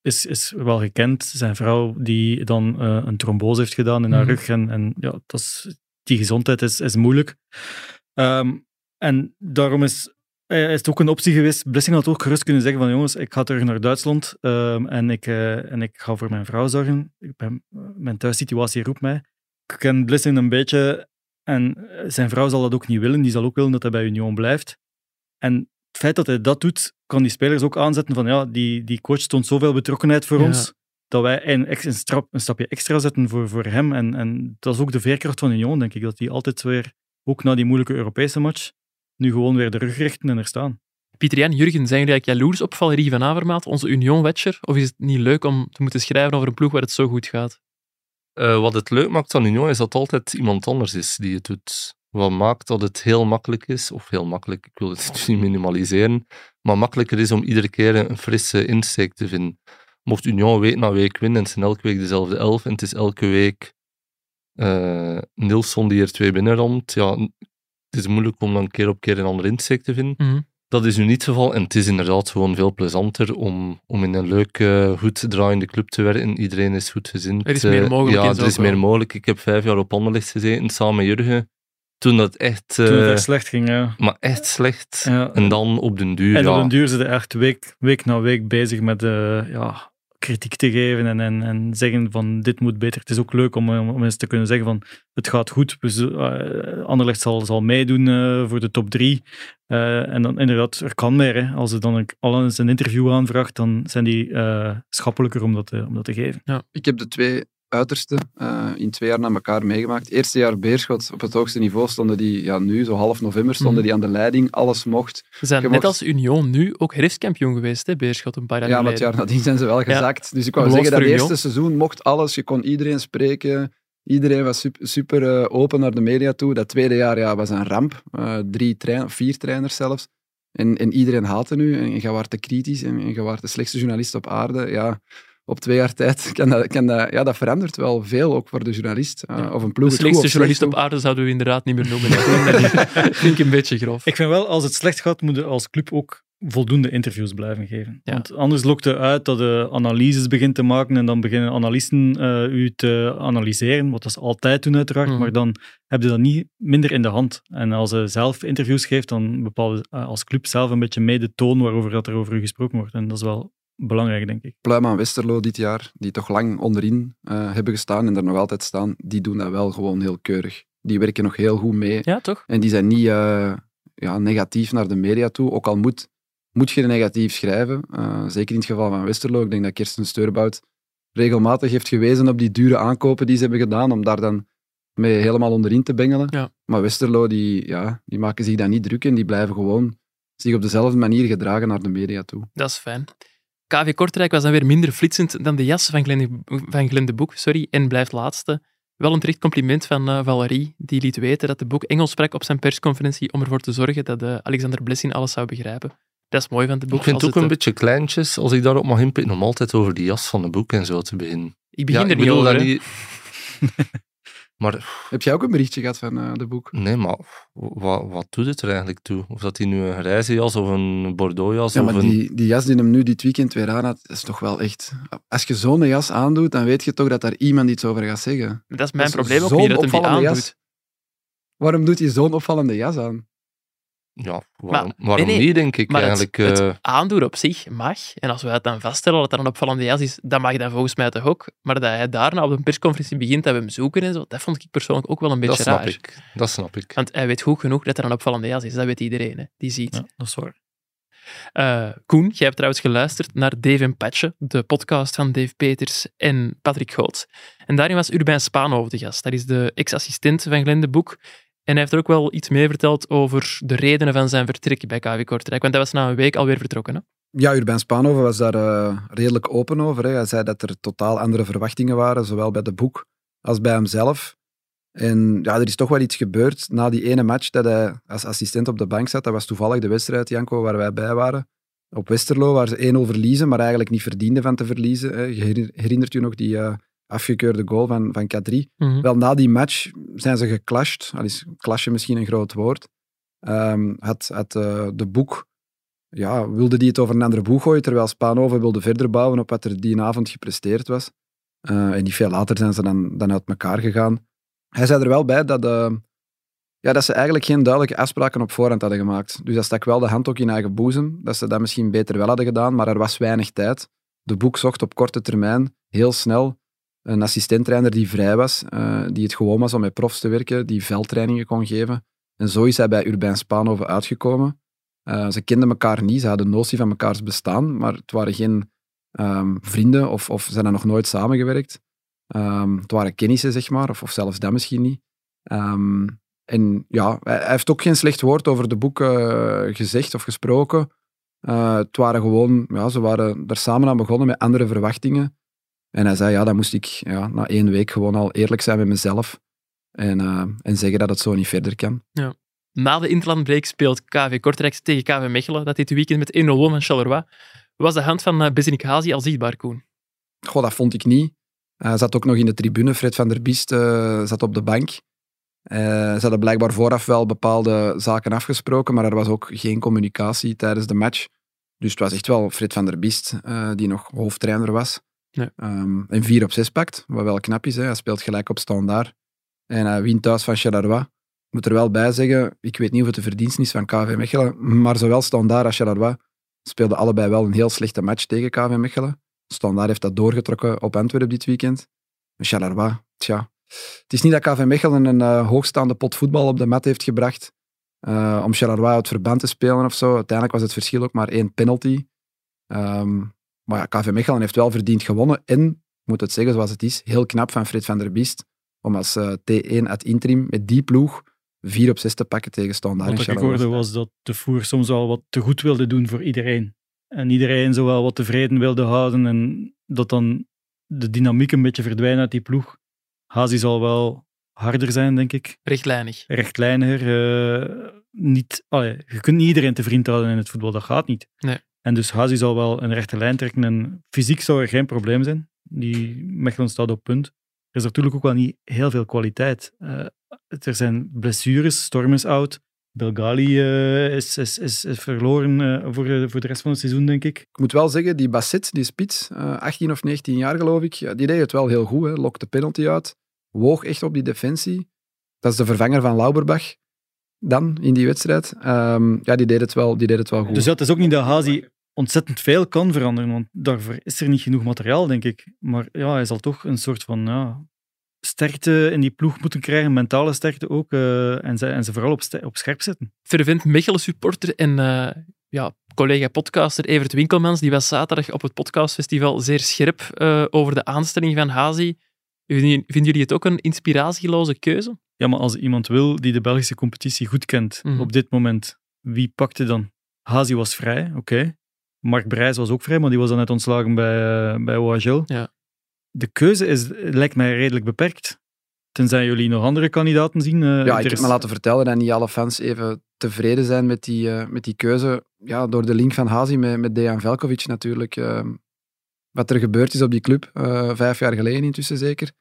is, is wel gekend. Zijn vrouw die dan uh, een trombose heeft gedaan in haar mm. rug. En, en ja, dat is, die gezondheid is, is moeilijk. Um, en daarom is, is het ook een optie geweest. Blessing had ook gerust kunnen zeggen van jongens, ik ga terug naar Duitsland um, en, ik, uh, en ik ga voor mijn vrouw zorgen. Ik ben, mijn thuissituatie roept mij. Ik ken Blessing een beetje en zijn vrouw zal dat ook niet willen. Die zal ook willen dat hij bij Union blijft. En het feit dat hij dat doet, kan die spelers ook aanzetten van ja, die, die coach toont zoveel betrokkenheid voor ja. ons, dat wij een, een, strap, een stapje extra zetten voor, voor hem. En, en dat is ook de veerkracht van Union, denk ik, dat die altijd weer, ook na die moeilijke Europese match, nu gewoon weer de rug richten en er staan. Pieter Jan, Jurgen, zijn jullie eigenlijk jaloers op Valerie van Avermaat, onze Union-watcher? Of is het niet leuk om te moeten schrijven over een ploeg waar het zo goed gaat? Uh, wat het leuk maakt aan Union is dat altijd iemand anders is die het doet. Wat maakt dat het heel makkelijk is, of heel makkelijk, ik wil het niet minimaliseren, maar makkelijker is om iedere keer een frisse insteek te vinden. Mocht Union week na week winnen en het zijn elke week dezelfde elf en het is elke week uh, Nilsson die er twee binnenramt, ja, het is moeilijk om dan keer op keer een andere insteek te vinden. Mhm. Dat is nu niet het geval en het is inderdaad gewoon veel plezanter om, om in een leuke, goed draaiende club te werken. Iedereen is goed gezind. Er is meer mogelijk. Ja, er is meer mogelijk. Ik heb vijf jaar op Anderlecht gezeten, samen met Jurgen. Toen dat echt... Toen het echt uh, slecht ging, ja. Maar echt slecht. Ja. En dan op den duur, En ja. op den duur zitten echt week, week na week bezig met uh, ja, kritiek te geven en, en, en zeggen van dit moet beter. Het is ook leuk om, om eens te kunnen zeggen van het gaat goed. Uh, Anderlecht zal, zal meedoen uh, voor de top drie. Uh, en dan inderdaad, er kan meer. Als ze dan al eens een interview aanvraagt, dan zijn die schappelijker om dat, om dat te geven. Ja. Ik heb de twee uiterste uh, in twee jaar na elkaar meegemaakt. Eerste jaar Beerschot op het hoogste niveau stonden die, ja nu, zo half november, stonden mm. die aan de leiding. Alles mocht. Ze zijn net als Union nu ook herfstkampioen geweest, hè, Beerschot, een paar jaar Ja, geleden. maar het jaar nadien zijn ze wel gezakt. Ja. Dus ik wou zeggen, dat eerste seizoen mocht alles. Je kon iedereen spreken. Iedereen was super, super uh, open naar de media toe. Dat tweede jaar ja, was een ramp. Uh, drie train vier trainers zelfs. En, en iedereen haatte nu. En je was te kritisch. En, en je was de slechtste journalist op aarde. Ja, op twee jaar tijd kan dat, kan dat, ja, dat verandert wel veel, ook voor de journalist. Uh, ja. Of een ploeg de slechtste journalist op aarde zouden we inderdaad niet meer noemen. dat vind ik een beetje grof. Ik vind wel, als het slecht gaat, moet je als club ook voldoende interviews blijven geven. Ja. Want anders lokt het uit dat je analyses begint te maken en dan beginnen analisten uh, u te analyseren, wat dat is altijd doen uiteraard, mm. maar dan heb je dat niet minder in de hand. En als je zelf interviews geeft, dan bepaal je uh, als club zelf een beetje mee de toon waarover dat er over u gesproken wordt. En dat is wel belangrijk, denk ik. Pluim aan Westerlo dit jaar, die toch lang onderin uh, hebben gestaan en er nog altijd staan, die doen dat wel gewoon heel keurig. Die werken nog heel goed mee. Ja, toch? En die zijn niet uh, ja, negatief naar de media toe, ook al moet, moet je negatief schrijven. Uh, zeker in het geval van Westerlo. Ik denk dat Kirsten Steurbout regelmatig heeft gewezen op die dure aankopen die ze hebben gedaan, om daar dan mee helemaal onderin te bengelen. Ja. Maar Westerlo, die, ja, die maken zich daar niet druk en die blijven gewoon zich op dezelfde manier gedragen naar de media toe. Dat is fijn. KV Kortrijk was dan weer minder flitsend dan de jas van Glenn van Glenn de Boek sorry, en blijft laatste. Wel een terecht compliment van uh, Valerie, die liet weten dat de Boek Engels sprak op zijn persconferentie om ervoor te zorgen dat uh, Alexander Blessin alles zou begrijpen. Dat is mooi van de Boek. Ik vind het ook een beetje kleintjes, als ik daarop mag inpikken, om altijd over die jas van de Boek en zo te beginnen. Ik begin ja, er ik niet over. Niet... Maar Heb jij ook een berichtje gehad van eh, de boek? nee, maar wat, wat doet het er eigenlijk toe? Of dat hij nu een grijze jas of een bordeaux jas Ja, of maar een... die, die jas die hem nu dit weekend weer aan had, is toch wel echt... Als je zo'n jas aandoet, dan weet je toch dat daar iemand iets over gaat zeggen. Dat is mijn Dat is probleem ook niet, dat die opvallende aandoet. jas. Waarom doet hij zo'n opvallende jas aan? Ja, waarom, Maar- waarom nee, nee, niet, denk ik Maar het, eigenlijk. het eh, aandoen op zich mag. En als we het dan vaststellen dat dat een opvallende jas is, dan mag dat volgens mij toch ook. Maar dat hij daarna op een persconferentie begint dat we hem zoeken en zo, dat vond ik persoonlijk ook wel een dat beetje snap raar. ik. Dat snap ik. Want hij weet goed genoeg dat er een opvallende jas is. Dat weet iedereen, hè, die ziet. Ja, dat is waar. Eh, Koen, jij hebt trouwens geluisterd naar Dave en Patje, de podcast van Dave Peters en Patrick Goots. En daarin was Urbijn Spaanhoven de gast. Dat is de ex-assistent van Glenn de Boek. En hij heeft er ook wel iets meer verteld over de redenen van zijn vertrek bij KV Kortrijk. Want hij was na een week alweer vertrokken. Hè? Ja, Urbain Spaanhoven was daar eh, redelijk open over. Hè. Hij zei dat er totaal andere verwachtingen waren, zowel bij de boek als bij hemzelf. En ja, er is toch wel iets gebeurd na die ene match dat hij als assistent op de bank zat. Dat was toevallig de wedstrijd, Janko, waar wij bij waren. Op Westerlo, waar ze 1-0 verliezen, maar eigenlijk niet verdienden van te verliezen. Herinnert je nog die eh, afgekeurde goal van, van K3? Mhm. Wel, na die match zijn ze geclashed. Al is clashen misschien een groot woord. Ehm, had had eh, de boek, ja, wilde die het over een andere boeg gooien, terwijl Spaanhoven wilde verder bouwen op wat er die avond gepresteerd was. Eh, en niet veel later zijn ze dan, dan uit elkaar gegaan. Hij zei er wel bij dat, eh, ja, dat ze eigenlijk geen duidelijke afspraken op voorhand hadden gemaakt. Dus dat stak wel de hand ook in eigen boezem, dat ze dat misschien beter wel hadden gedaan, maar er was weinig tijd. De boek zocht op korte termijn, heel snel, een assistenttrainer die vrij was, eh, die het gewoon was om met profs te werken, die veldtrainingen kon geven. En zo is hij bij Urbijn Spaanhoven uitgekomen. Eh, ze kenden elkaar niet, ze hadden notie van mekaars bestaan, maar het waren geen ehm, vrienden of, of ze hadden nog nooit samengewerkt. Ehm, het waren kennissen, zeg maar, of, of zelfs dat misschien niet. Ehm, en ja, hij, heeft ook geen slecht woord over de boek eh, gezegd of gesproken. Het waren gewoon, ja, ze waren er samen aan begonnen met andere verwachtingen. En hij zei, ja, dan moest ik ja, na één week gewoon al eerlijk zijn met mezelf. En, eh, en zeggen dat het zo niet verder kan. Na de interlandbreek speelt KV Kortrijk tegen KV Mechelen, dat dit weekend met 1-0 won van Charleroi. Was de hand van uh, Bezinik Hazi al zichtbaar, Koen? Goh, dat vond ik niet. Hij zat ook nog in de tribune. Fred van der Biest eh, zat op de bank. Ze hadden blijkbaar vooraf wel bepaalde zaken afgesproken, maar er was ook geen communicatie tijdens de match. Dus het was echt wel Fred van der Biest die nog hoofdtrainer was. Ja. Ehm, en 4 op 6 pakt, wat wel knap is. Hè. Hij speelt gelijk op standaard. En hij wint thuis van Charleroi. Ik moet er wel bij zeggen, ik weet niet of het de verdienst is van KV Mechelen, maar zowel Standaard als Charleroi speelden allebei wel een heel slechte match tegen KV Mechelen. Standaard heeft dat doorgetrokken op Antwerpen dit weekend. En Charleroi, tja. Het is niet dat KV Mechelen een uh, hoogstaande pot voetbal op de mat heeft gebracht uh, om Charleroi uit verband te spelen of zo. Uiteindelijk was het verschil ook maar één penalty. Um, maar ja, KV Mechelen heeft wel verdiend gewonnen. En, ik moet het zeggen zoals het is, heel knap van Fred van der Biest om als uh, T1 uit interim met die ploeg 4 op 6 te pakken tegen Standaard. Wat ik hoorde was dat de Voer soms wel wat te goed wilde doen voor iedereen. En iedereen zo wel wat tevreden wilde houden. En dat dan de dynamiek een beetje verdwijnt uit die ploeg. Hazi zal wel harder zijn, denk ik. Rechtlijnig. Rechtlijniger. Uh, niet, allee, je kunt niet iedereen te vriend houden in het voetbal, dat gaat niet. Nee. En dus Hazi zal wel een rechte lijn trekken. En fysiek zou er geen probleem zijn. Die Mechelen staat op punt. Er is natuurlijk ook wel niet heel veel kwaliteit. Uh, er zijn blessures, Storm is oud. Belgali uh, is, is, is, is, verloren uh, voor, voor de rest van het seizoen, denk ik. Ik moet wel zeggen, die Basset, die spits, 18 of 19 jaar geloof ik, ja, die deed het wel heel goed. Hè. Lokte penalty uit, woog echt op die defensie. Dat is de vervanger van Lauberbach dan in die wedstrijd. Um, ja, die deed, het wel, die deed het wel goed. Dus dat is ook niet dat Hazi ontzettend veel kan veranderen, want daarvoor is er niet genoeg materiaal, denk ik. Maar ja, hij zal toch een soort van ja, sterkte in die ploeg moeten krijgen, mentale sterkte ook, uh, en, ze, en ze vooral op, op scherp zetten. Fervent Mechelen-supporter en uh, ja, collega-podcaster Evert Winkelmans, die was zaterdag op het podcastfestival zeer scherp uh, over de aanstelling van Hazi. Vinden jullie het ook een inspiratieloze keuze? Ja, maar als iemand wil die de Belgische competitie goed kent Mhm. op dit moment, wie pakte dan? Hazi was vrij, oké. Okay. Mark Brijs was ook vrij, maar die was dan net ontslagen bij, uh, bij OHL. Ja. De keuze is, lijkt mij redelijk beperkt. Tenzij jullie nog andere kandidaten zien. Uh, ja, ik heb me laten vertellen dat niet alle fans even tevreden zijn met die, uh, met die keuze. Ja, door de link van Hazi met, met Dejan Velkovic natuurlijk. Uh, wat er gebeurd is op die club, vijf jaar geleden intussen zeker.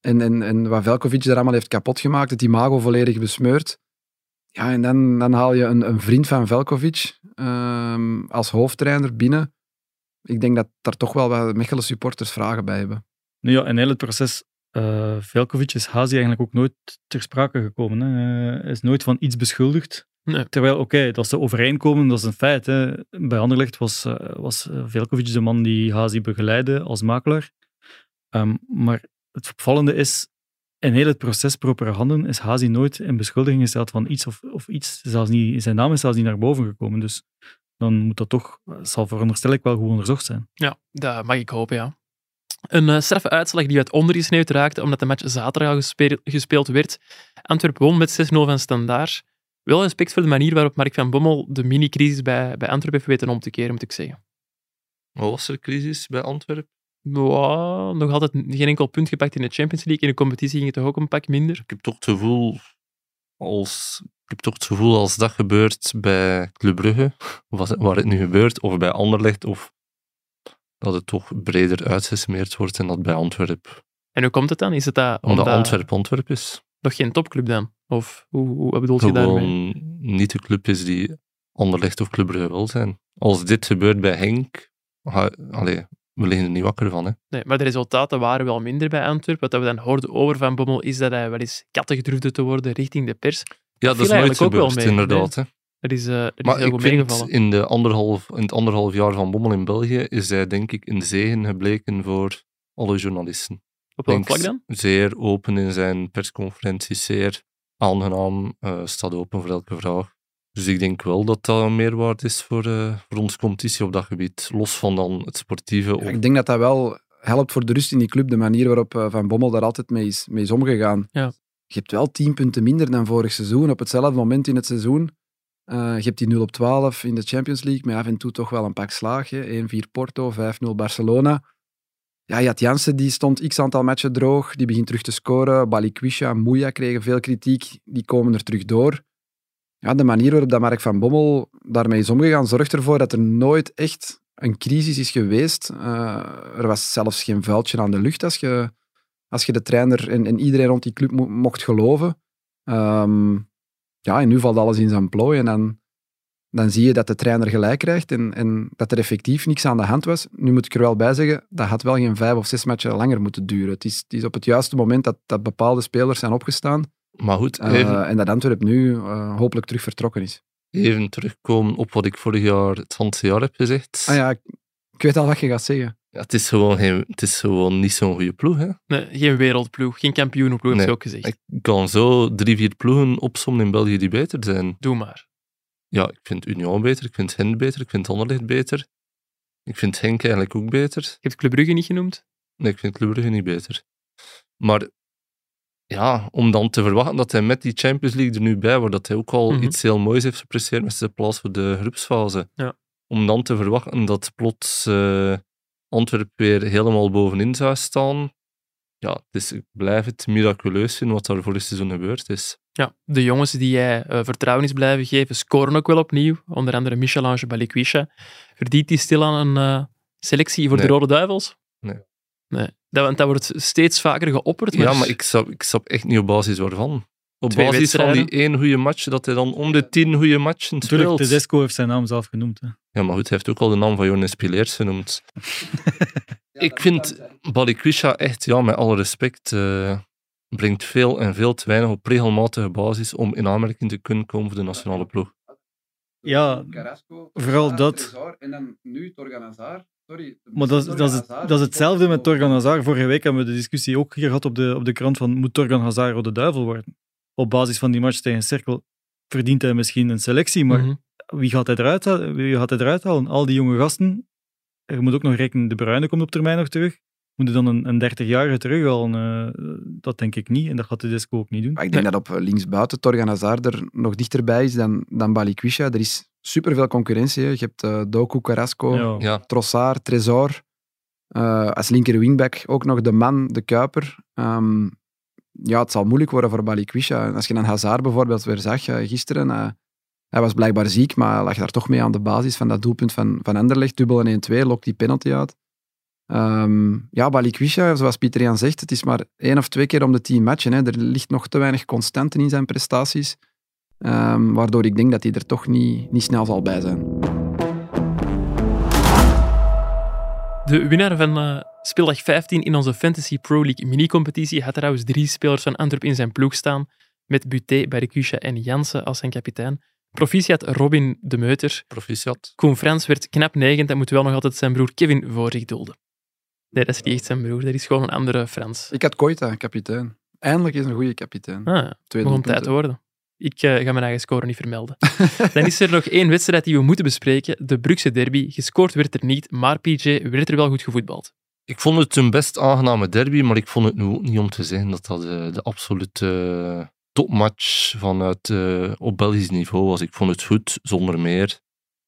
En, en, en wat Velkovic er allemaal heeft kapot gemaakt, het imago volledig besmeurd. Ja, en dan, dan haal je een, een vriend van Velkovic ehm, als hoofdtrainer binnen. Ik denk dat daar toch wel wat Mechelen supporters vragen bij hebben. Nu ja, in heel het proces, eh Velkovic is Hazi eigenlijk ook nooit ter sprake gekomen. Hè. Hij is nooit van iets beschuldigd. Nee. Terwijl, oké, dat ze overeenkomen, dat is een feit. Hè. Bij Anderlecht was, eh, was eh, Velkovic de man die Hazi begeleidde als makelaar. Ehm, maar het opvallende is, in heel het proces propere handen is Hazi nooit in beschuldiging gesteld van iets of, of iets. Zelfs niet, zijn naam is zelfs niet naar boven gekomen. Dus dan moet dat toch, zal veronderstel ik wel goed onderzocht zijn. Ja, dat mag ik hopen, ja. Een uh, straffe uitslag die uit ondergesneeuwd raakte omdat de match zaterdag gespeeld, gespeeld werd. Antwerpen won met 6-0 van Standaard. Wel respect voor de manier waarop Mark van Bommel de mini-crisis bij, bij Antwerpen heeft weten om te keren, moet ik zeggen. Wat was er crisis bij Antwerpen? Wow, nog altijd geen enkel punt gepakt in de Champions League. In de competitie ging het toch ook een pak minder. Ik heb toch het gevoel, als, ik heb toch het gevoel als dat gebeurt bij Club Brugge, of waar het nu gebeurt, of bij Anderlecht, of dat het toch breder uitgesmeerd wordt en dat bij Antwerpen. En hoe komt het dan? Is het dat omdat, omdat Antwerpen Antwerp is? Nog geen topclub dan? Of hoe, hoe wat bedoel je daarmee? Gewoon niet de club is die Anderlecht of Club Brugge wil zijn. Als dit gebeurt bij Henk, allee, we liggen er niet wakker van. Hè. Nee, maar de resultaten waren wel minder bij Antwerpen. Wat we dan hoorden over Van Bommel is dat hij wel eens kattig durfde te worden richting de pers. Ja, dat, dat is nooit gebeurd, ook wel mee, inderdaad. Nee? Is, maar ik vind in, de anderhalf, in het anderhalf jaar van Bommel in België is hij denk ik een zegen gebleken voor alle journalisten. Op welk vlak dan? Zeer open in zijn persconferenties, zeer aangenaam, uh, staat open voor elke vraag. Dus ik denk wel dat dat een meerwaarde is voor, uh, voor onze competitie op dat gebied. Los van dan het sportieve. Ja, ik denk dat dat wel helpt voor de rust in die club, de manier waarop uh, Van Bommel daar altijd mee is, mee is omgegaan. Ja. Je hebt wel tien punten minder dan vorig seizoen, op hetzelfde moment in het seizoen. Uh, je hebt die 0 op 12 in de Champions League, maar af en toe toch wel een pak slaag. 1-4 Porto, 5-0 Barcelona. Ja, Jat Jansen die stond x aantal matchen droog, die begint terug te scoren. Balikwisha, Mouya kregen veel kritiek, die komen er terug door ja, de manier waarop dat Mark van Bommel daarmee is omgegaan, zorgt ervoor dat er nooit echt een crisis is geweest. Uh, er was zelfs geen vuiltje aan de lucht als je, als je de trainer en, en iedereen rond die club mo mocht geloven. Um, ja, en nu valt alles in zijn plooi en dan, dan zie je dat de trainer gelijk krijgt en, en dat er effectief niks aan de hand was. Nu moet ik er wel bij zeggen, dat had wel geen vijf of zes matchen langer moeten duren. Het is, het is op het juiste moment dat, dat bepaalde spelers zijn opgestaan. Maar goed, even, uh, en dat Antwerp nu uh, hopelijk terug vertrokken is. Even terugkomen op wat ik vorig jaar, het Franse jaar heb gezegd. Ah ja, ik weet al wat je gaat zeggen. Ja, het, is gewoon geen, het is gewoon niet zo'n goede ploeg. Hè? Nee, geen wereldploeg, geen kampioenenploeg, nee, heb je ook gezegd. Ik kan zo drie, vier ploegen opzommen in België die beter zijn. Doe maar. Ja, ik vind Union beter, ik vind Hen beter, ik vind Anderlecht beter. Ik vind Henk eigenlijk ook beter. Je hebt Club Brugge niet genoemd? Nee, ik vind Club Brugge niet beter. Maar ja, om dan te verwachten dat hij met die Champions League er nu bij wordt, dat hij ook al mm -hmm. iets heel moois heeft gepresteerd met zijn plaats voor de groepsfase. Ja. Om dan te verwachten dat plots uh, Antwerpen weer helemaal bovenin zou staan. Ja, dus ik blijf het miraculeus vinden wat daar vorig seizoen gebeurd is. Ja, de jongens die jij uh, vertrouwen is blijven geven, scoren ook wel opnieuw. Onder andere Michel-Ange Balikwisha. Verdient die stil aan een uh, selectie voor nee. de Rode Duivels? Nee. Nee, dat, dat wordt steeds vaker geopperd. Maar... Ja, maar ik snap, ik snap echt niet op basis waarvan. Op Twee basis van die één goede match, dat hij dan om de tien goede matchen speelt. Tedesco heeft zijn naam zelf genoemd. Hè. Ja, maar goed, hij heeft ook al de naam van Jonas Pileers genoemd. ik vind Balikwisha echt, ja, met alle respect, uh, brengt veel en veel te weinig op regelmatige basis om in aanmerking te kunnen komen voor de nationale ploeg. Ja, vooral dat. En dan nu Torgan Hazard. Sorry, maar dat, dat, is dat is hetzelfde met Torgan Hazard. Vorige week hebben we de discussie ook hier gehad op de, op de krant van moet Torgan Hazard Rode Duivel worden? Op basis van die match tegen Cirkel verdient hij misschien een selectie, maar Mm -hmm. wie, gaat hij eruit, wie gaat hij eruit halen? Al die jonge gasten. Er moet ook nog rekenen, De Bruyne komt op termijn nog terug. Moeten dan een, een 30-jarige terughalen? Uh, dat denk ik niet. En dat gaat de Disco ook niet doen. Maar ik denk nee. dat op linksbuiten Torgan Hazard er nog dichterbij is dan, dan Balikwisha. Er is superveel concurrentie. Hè. Je hebt uh, Doku, Carrasco, Ja. Ja, Trossard, Tresor. Uh, als linker wingback ook nog de man, de Kuiper. Um, ja, het zal moeilijk worden voor Balikwisha. Als je een Hazard bijvoorbeeld weer zag uh, gisteren, uh, hij was blijkbaar ziek, maar lag daar toch mee aan de basis van dat doelpunt van, van Anderlecht. Dubbel en 1-2, lokt die penalty uit. Ehm, ja, Balikwisha, zoals Pieter Jan zegt, het is maar één of twee keer om de tien matchen. Hè. Er ligt nog te weinig constanten in zijn prestaties. Ehm, waardoor ik denk dat hij er toch niet, niet snel zal bij zijn. De winnaar van uh, speeldag 15 in onze Fantasy Pro League mini-competitie had trouwens drie spelers van Antwerp in zijn ploeg staan, met Buté, Barikusha en Jansen als zijn kapitein. Proficiat Robin de Meuter. Proficiat. Koen Frans werd knap negend en moet wel nog altijd zijn broer Kevin voor zich dulden. Nee, dat is niet echt zijn broer, dat is gewoon een andere Frans. Ik had Koita, kapitein. Eindelijk is een goede kapitein. Ah, Twee om tijd te worden. Ik uh, ga mijn eigen score niet vermelden. Dan is er nog één wedstrijd die we moeten bespreken. De Brugse derby. Gescoord werd er niet, maar PJ werd er wel goed gevoetbald. Ik vond het een best aangename derby, maar ik vond het nu ook niet om te zeggen dat dat de, de absolute topmatch vanuit uh, op Belgisch niveau was. Ik vond het goed, zonder meer.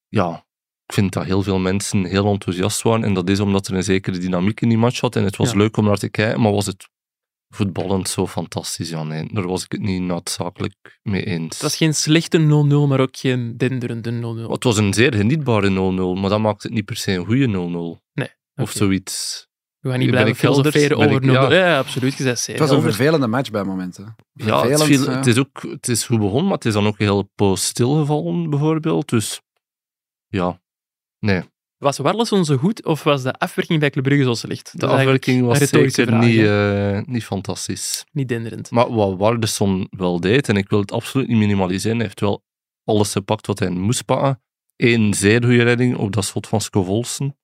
Ja, ik vind dat heel veel mensen heel enthousiast waren. En dat is omdat er een zekere dynamiek in die match had. En het was leuk om naar te kijken, maar was het voetballend zo fantastisch. Ja, nee, daar was ik het niet noodzakelijk mee eens. Het was geen slechte 0-0, maar ook geen denderende 0-0. Het was een zeer genietbare 0-0, maar dat maakt het niet per se een goede 0-0. Nee. Of zoiets. We gaan niet blijven filosoferen over 0-0. Ja. ja. absoluut. Gezegd, het was een vervelende match bij momenten. Ja, het, viel, het, is ook, het is goed begonnen, maar het is dan ook heel poos stilgevallen, bijvoorbeeld. Dus ja, nee. Was Warleson zo goed of was de afwerking bij Club Brugge zo slecht? De afwerking was zeker niet, uh, niet fantastisch. Niet denderend. Maar wat Warleson wel deed, en ik wil het absoluut niet minimaliseren, hij heeft wel alles gepakt wat hij moest pakken. Eén zeer goede redding op dat schot van Scovolsen.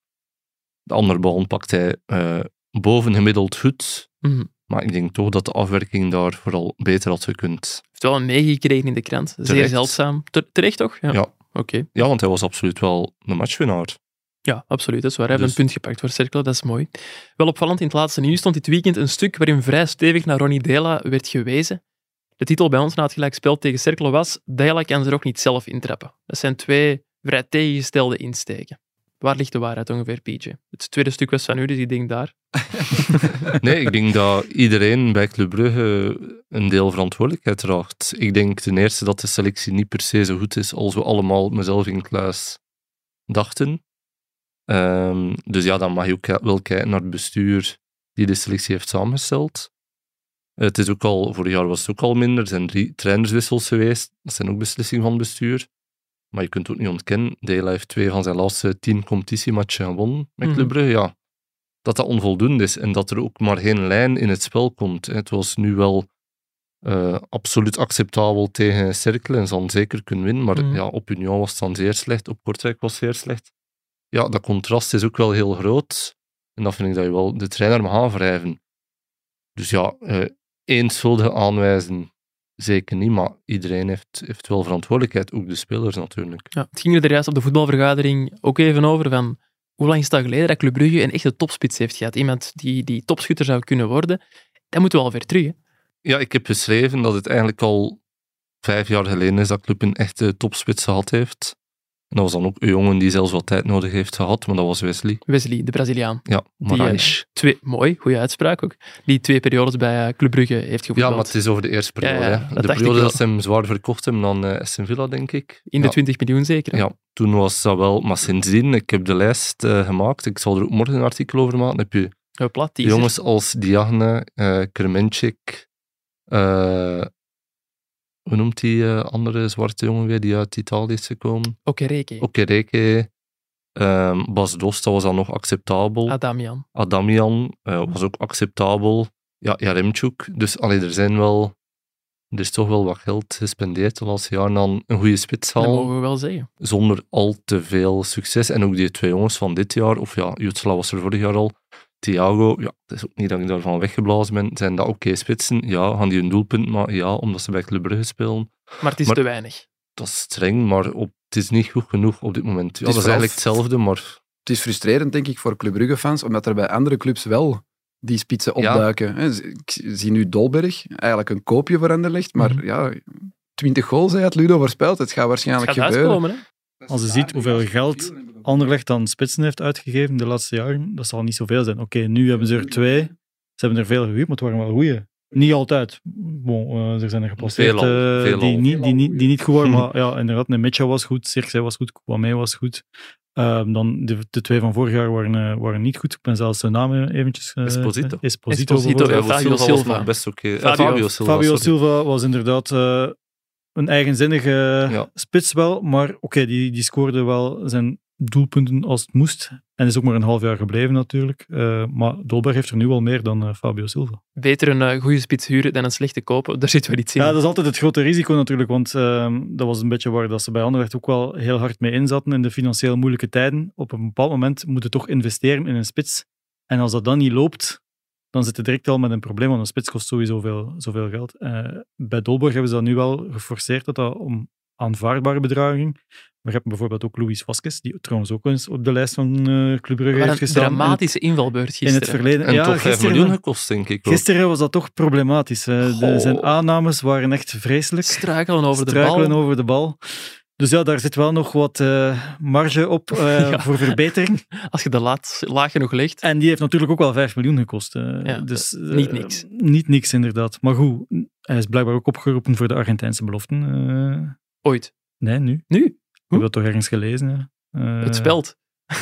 De andere bal pakt hij uh, bovengemiddeld goed. Mm. Maar ik denk toch dat de afwerking daar vooral beter had gekund. Hij heeft wel een meegekregen in de krant. Zeer Terecht. zeldzaam. Terecht toch? Ja. ja. Oké. Ja, want hij was absoluut wel de matchwinnaar. Ja, absoluut. Dat is waar. Hij heeft dus- een punt gepakt voor Cercle, dat is mooi. Wel opvallend, in het laatste nieuws stond dit weekend een stuk waarin vrij stevig naar Ronnie Dela werd gewezen. De titel bij ons na het gelijkspel tegen Cercle was Dela kan ze ook niet zelf intrappen. Dat zijn twee vrij tegengestelde insteken. Waar ligt de waarheid ongeveer, PJ? Het tweede stuk was van u, dus ik denk daar. nee, ik denk dat iedereen bij Club Brugge een deel verantwoordelijkheid draagt. Ik denk ten eerste dat de selectie niet per se zo goed is als we allemaal, mezelf in kluis, dachten. Um, dus ja, dan mag je ook wel kijken naar het bestuur die de selectie heeft samengesteld. Het is ook al, vorig jaar was het ook al minder. Er zijn drie trainerswissels geweest. Dat zijn ook beslissingen van het bestuur. Maar je kunt ook niet ontkennen, Dela heeft twee van zijn laatste tien competitiematchen gewonnen met Club Brugge. Ja, dat dat onvoldoende is en dat er ook maar geen lijn in het spel komt. Het was nu wel uh, absoluut acceptabel tegen Cercle en zal zeker kunnen winnen. Maar mm. ja, op Union was het dan zeer slecht, op Kortrijk was het zeer slecht. Ja, dat contrast is ook wel heel groot. En dat vind ik dat je wel de trainer mag aanwrijven. Dus ja, uh, één schuldige aanwijzen, zeker niet. Maar iedereen heeft, heeft wel verantwoordelijkheid, ook de spelers natuurlijk. Ja, het ging er juist op de voetbalvergadering ook even over van hoe lang is het al geleden dat Club Brugge een echte topspits heeft gehad? Iemand die, die topschutter zou kunnen worden. Dat moeten we al ver terug, hè? Ja, ik heb geschreven dat het eigenlijk al vijf jaar geleden is dat Club een echte topspits gehad heeft. En dat was dan ook een jongen die zelfs wat tijd nodig heeft gehad, maar dat was Wesley. Wesley, de Braziliaan. Ja, Moraes. Uh, twee, mooi, goede uitspraak ook. Die twee periodes bij uh, Club Brugge heeft gevoetbald. Ja, maar het is over de eerste periode. Ja, ja, de periode dat ze hem zwaar verkocht hebben dan uh, Villa, denk ik. In de 20 miljoen zeker? Ja, toen was dat wel... Maar sindsdien, ik heb de lijst gemaakt. Ik zal er ook morgen een artikel over maken. Dan heb je oh, plat, jongens als Diagne, uh, Kremenchik, hoe noemt die uh, andere zwarte jongen weer die uit Italië is gekomen? Okereke. Okereke. Um, Bas Dosta was dan nog acceptabel. Adamian. Adamian uh, was ook acceptabel. Ja, Jaremchuk. Dus allee, er zijn wel... Er is toch wel wat geld gespendeerd de laatste jaren aan een goede spitshal. Dat mogen we wel zeggen. Zonder al te veel succes. En ook die twee jongens van dit jaar, of ja, Jutsla was er vorig jaar al, Thiago, ja, het is ook niet dat ik daarvan weggeblazen ben. Zijn dat oké spitsen? Ja, gaan die een doelpunt maar Ja, omdat ze bij Club Brugge spelen. Maar het is te weinig. Dat is streng, maar op, het is niet goed genoeg op dit moment. Ja, het is, eigenlijk hetzelfde, maar... Het is frustrerend, denk ik, voor Club Brugge-fans, omdat er bij andere clubs wel die spitsen opduiken. Ik zie nu Dolberg, eigenlijk een koopje voor Anderlecht, maar mm ja, 20 goals hij had Ludo voorspeld. Het gaat waarschijnlijk het gaat gebeuren. Als je ziet hoeveel geld Anderlecht dan spitsen heeft uitgegeven de laatste jaren, dat zal niet zoveel zijn. Oké, nu hebben ze er twee. Ze hebben er veel gehuurd, maar het waren wel goeie. Niet altijd. Bon, eh, er zijn er gepasseerd Veelal, eh, veelal. die, niet, die, niet, die niet goed waren. Maar ja, inderdaad, Nemetja was goed, Circe was goed, Kwame was goed. Ehm, dan de, de twee van vorig jaar waren, eh, waren niet goed. Ik ben zelfs de namen eventjes... eh, Esposito. Esposito, Esposito, ja, Fabio Silva. best oké. Fabio- Fabio Silva. Fabio. Silva was inderdaad eh, een eigenzinnige Ja. spits wel, maar oké, die, die scoorde wel zijn doelpunten als het moest. En is ook maar een half jaar gebleven natuurlijk. Eh, maar Dolberg heeft er nu al meer dan eh, Fabio Silva. Beter een eh, goede spits huren dan een slechte kopen. Daar zit wel iets in. Ja, dat is altijd het grote risico natuurlijk, want ehm, dat was een beetje waar dat ze bij Anderlecht ook wel heel hard mee inzaten in de financieel moeilijke tijden. Op een bepaald moment moet je toch investeren in een spits. En als dat dan niet loopt, dan zit je direct al met een probleem, want een spits kost sowieso veel, zoveel geld. Eh, bij Dolberg hebben ze dat nu wel geforceerd, dat dat om aanvaardbare bedragen ging. Maar je hebt bijvoorbeeld ook Luis Vasquez, die trouwens ook eens op de lijst van eh Club Brugge heeft een gestaan. in het- dramatische invalbeurt in gisteren. het verleden. En ja, toch 5 gisteren, miljoen gekost, denk ik ook. gisteren was dat toch problematisch. eh. De- zijn aannames waren echt vreselijk Struikelen over de struikelen bal. over de bal. Dus ja, daar zit wel nog wat eh, marge op eh, Ja. voor verbetering. Als je de laat laag genoeg legt. En die heeft natuurlijk ook wel 5 miljoen gekost. eh. Ja, dus, niet niks. Niet niks, inderdaad. Maar goed, hij is blijkbaar ook opgeroepen voor de Argentijnse beloften. Ooit. nee, nu. Ik Nu? heb dat toch ergens gelezen. Het speld.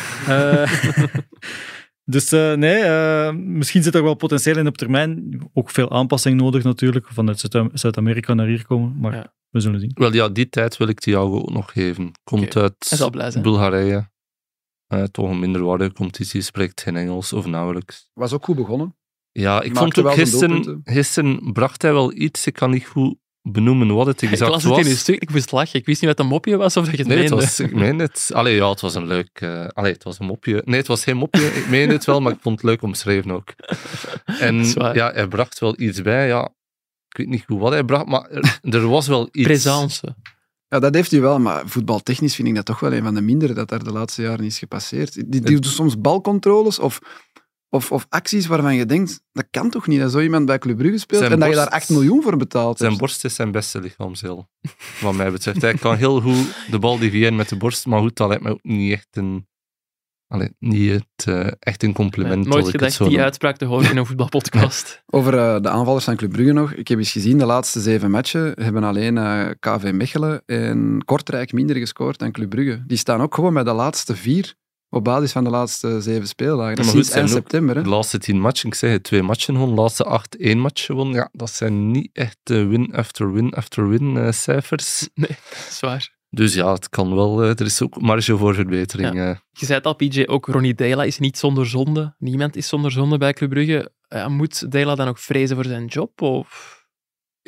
dus eh, nee, eh, misschien zit er wel potentieel in op termijn. Ook veel aanpassing nodig natuurlijk. Vanuit Zuid- Zuid-Amerika naar hier komen. Maar Ja. we zullen zien. Wel ja, die tijd wil ik Thiago ook nog geven. Komt uit. Bulgarije. Eh, toch een minderwaardige competitie, spreekt geen Engels of nauwelijks. Was ook goed begonnen. Ja, ik Maakte vond ook gisteren, gisteren bracht hij wel iets, ik kan niet goed benoemen wat het Ik exact las het was. in een stuk, ik moest lachen. Ik wist niet wat een mopje was of dat je het Nee, het meende. was, ik meen het. Allee, ja, het was een leuk... eh allee, het was een mopje. Nee, het was geen mopje. Ik meen het wel, maar ik vond het leuk omschreven ook. En ja, hij bracht wel iets bij. Ja, ik weet niet goed wat hij bracht, maar er, er was wel iets. Présence. Ja, dat heeft hij wel, maar voetbaltechnisch vind ik dat toch wel een van de mindere dat daar de laatste jaren is gepasseerd. Die, die doet soms balcontroles of, of, of acties waarvan je denkt, dat kan toch niet, dat zo iemand bij Club Brugge speelt Zijn en dat je daar borst- 8 miljoen voor betaalt. Zijn borst is zijn beste lichaamsdeel, wat mij betreft. Hij kan heel goed de bal deviëren met de borst, maar goed, dat lijkt me ook niet echt een, allee, niet het, eh, echt een compliment. Nooit als ik het gedacht zo die noem. uitspraak te horen in een voetbalpodcast. Over eh, de aanvallers van Club Brugge nog. Ik heb eens gezien, de laatste zeven matchen hebben alleen eh, KV Mechelen en Kortrijk minder gescoord dan Club Brugge. Die staan ook gewoon bij de laatste vier op basis van de laatste zeven speeldagen. Dat Ja, is sinds eind september. Hè? De laatste tien matchen, ik zeg het, twee matchen gewonnen. De laatste acht, één match gewonnen. Ja, dat zijn niet echt eh, win after win after win eh, cijfers. Zwaar. Dus ja, het kan wel. eh, er is ook marge voor verbetering. Je zei het al, PJ, ook Ronnie Dela is niet zonder zonde. Niemand is zonder zonde bij Club Brugge. Moet Dela dan ook vrezen voor zijn job? Of...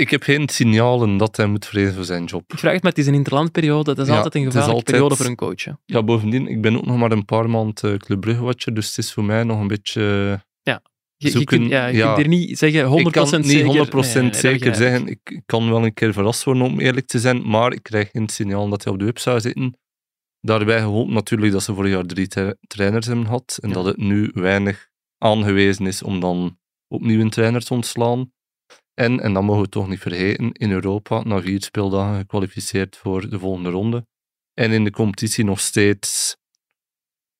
Ik heb geen signalen dat hij moet vrezen voor zijn job. Ik vraag het, maar het is een interlandperiode. Dat is Ja, altijd een gevaarlijke altijd- periode voor een coach. hè. Ja, bovendien, ik ben ook nog maar een paar maanden eh, Club Brugge-watcher, dus het is voor mij nog een beetje... Je, je Zoeken, kunt, ja, je ja. kunt hier niet zeggen 100% ik kan zeker. niet 100% Nee, nee, dat zeker zeggen. Ik, ik kan wel een keer verrast worden, om eerlijk te zijn, maar ik krijg geen signaal dat hij op de web zou zitten. Daarbij gehoopt natuurlijk dat ze vorig jaar drie tra- trainers hebben gehad en Ja. dat het nu weinig aangewezen is om dan opnieuw een trainer te ontslaan. En, en dat mogen we toch niet vergeten, in Europa na vier speeldagen gekwalificeerd voor de volgende ronde. En in de competitie nog steeds,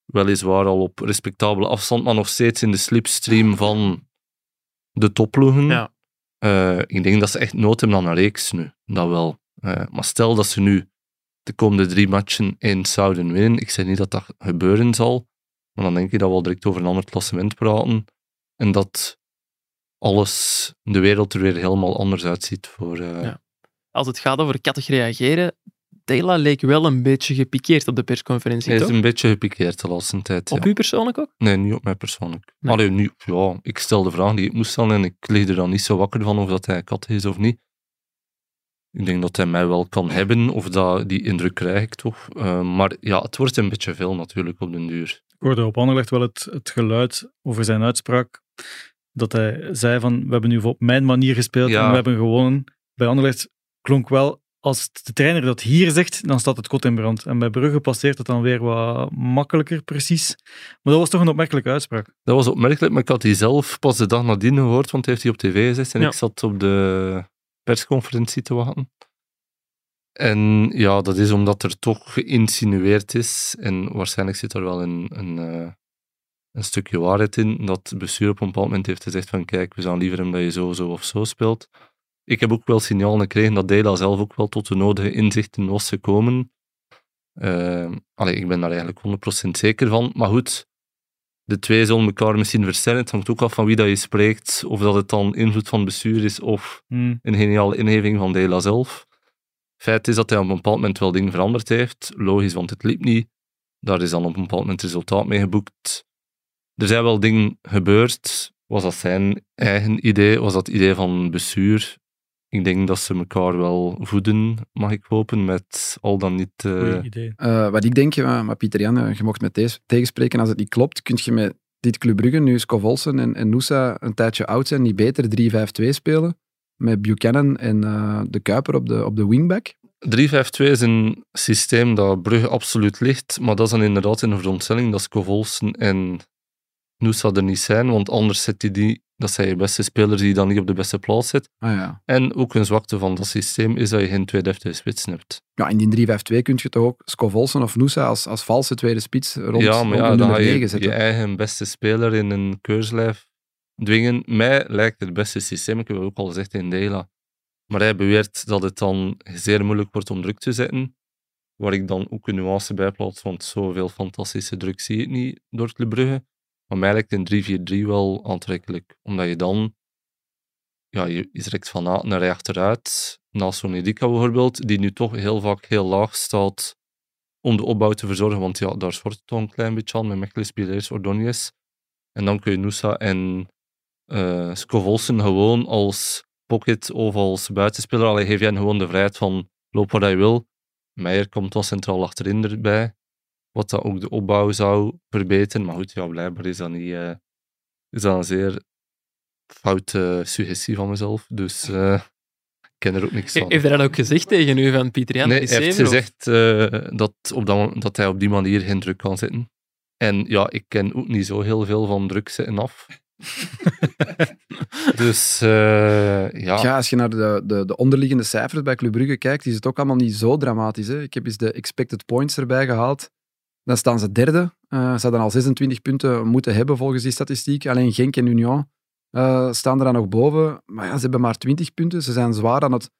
weliswaar al op respectabele afstand, maar nog steeds in de slipstream van de topploegen. Ja. Eh, ik denk dat ze echt nood hebben aan een reeks nu. Dat wel. Eh, maar stel dat ze nu de komende drie matchen eens zouden winnen. Ik zeg niet dat dat gebeuren zal. Maar dan denk ik dat we al direct over een ander klassement praten. En dat alles, de wereld er weer helemaal anders uitziet voor... eh, Ja. Als het gaat over kattig reageren, Dela leek wel een beetje gepikeerd op de persconferentie, Hij is toch? een beetje gepikeerd de laatste tijd. Op ja. u persoonlijk ook? Nee, niet op mij persoonlijk. Nee. Allee, nu, ja, ik stel de vraag die ik moest stellen en ik lig er dan niet zo wakker van of dat hij kat is of niet. Ik denk dat hij mij wel kan hebben, of dat, die indruk krijg ik toch. Eh, maar ja, het wordt een beetje veel natuurlijk op den duur. Ik hoorde op Anderlecht wel het, het geluid over zijn uitspraak. Dat hij zei van, we hebben nu op mijn manier gespeeld Ja. en we hebben gewonnen. Bij Anderlecht klonk wel, als de trainer dat hier zegt, dan staat het kot in brand. En bij Brugge passeert het dan weer wat makkelijker, precies. Maar dat was toch een opmerkelijke uitspraak. Dat was opmerkelijk, maar ik had die zelf pas de dag nadien gehoord, want hij heeft hij op tv gezegd en Ja. ik zat op de persconferentie te wachten. En ja, dat is omdat er toch geïnsinueerd is, en waarschijnlijk zit er wel een, een, eh, een stukje waarheid in. Dat het bestuur op een bepaald moment heeft gezegd van kijk, we zouden liever hem dat je zo, zo of zo speelt. Ik heb ook wel signalen gekregen dat Dela zelf ook wel tot de nodige inzichten was gekomen. Uh, allee, ik ben daar eigenlijk 100% zeker van. Maar goed, de twee zullen elkaar misschien versterken. Het hangt ook af van wie dat je spreekt. Of dat het dan invloed van het bestuur is of Hmm. een geniale ingeving van Dela zelf. Feit is dat hij op een bepaald moment wel dingen veranderd heeft. Logisch, want het liep niet. Daar is dan op een bepaald moment resultaat mee geboekt. Er zijn wel dingen gebeurd. Was dat zijn eigen idee? Was dat het idee van bestuur? Ik denk dat ze elkaar wel voeden, mag ik hopen, met al dan niet... eh, idee. Eh, wat ik denk, maar Pieter Jan, eh, je mocht me te- tegenspreken als het niet klopt, kun je met dit Club Brugge, nu Scov Olsen en, en Noosa een tijdje oud zijn, niet beter 3-5-2 spelen? Met Buchanan en eh, de Kuiper op de, op de wingback? 3-5-2 is een systeem dat Brugge absoluut ligt, maar dat is dan inderdaad in de veronderstelling dat Scovolsen en Noosa er niet zijn, want anders zet je die, dat zijn je beste spelers die dan niet op de beste plaats zet. Ah ja. En ook een zwakte van dat systeem is dat je geen twee deftige spitsen hebt. Ja, in die 3-5-2 kun je toch ook Scov Olsen of Noosa als, als valse tweede spits rond, ja, maar ja, dan je 9 je eigen beste speler in een keurslijf dwingen. Mij lijkt het beste systeem, ik heb het ook al gezegd in Dela. Maar hij beweert dat het dan zeer moeilijk wordt om druk te zetten. Waar ik dan ook een nuance bij plaats, want zoveel fantastische druk zie ik niet door Club Brugge. Maar mij lijkt een 3-4-3 wel aantrekkelijk. Omdat je dan... Ja, je, je trekt van A naar achteruit. Naast zo'n bijvoorbeeld, die nu toch heel vaak heel laag staat om de opbouw te verzorgen. Want ja, daar schort het toch een klein beetje aan met Mechelen, Pileers, Ordonez. En dan kun je Noosa en Scovolsen gewoon als pocket of als buitenspeler. Allee, geef hen gewoon de vrijheid van loop waar je wil. Meijer komt dan centraal achterin erbij. Wat dat ook de opbouw zou verbeteren. Maar goed, ja, blijkbaar is dat niet... eh, is dat een zeer foute suggestie van mezelf. Dus eh, ik ken er ook niks van. Heeft hij dat ook gezegd tegen u van Pieter Jan? Nee, hij heeft gezegd eh, dat, op dat, dat hij op die manier geen druk kan zetten. En ja, ik ken ook niet zo heel veel van druk zetten af. dus eh, ja, Ja, als je naar de, de, de onderliggende cijfers bij Club Brugge kijkt, is het ook allemaal niet zo dramatisch. Hè? Ik heb eens de expected points erbij gehaald. Dan staan ze derde. Eh, ze hadden al 26 punten moeten hebben volgens die statistiek. Alleen Genk en Union eh, staan er dan nog boven. Maar ja, ze hebben maar 20 punten. Ze zijn zwaar aan het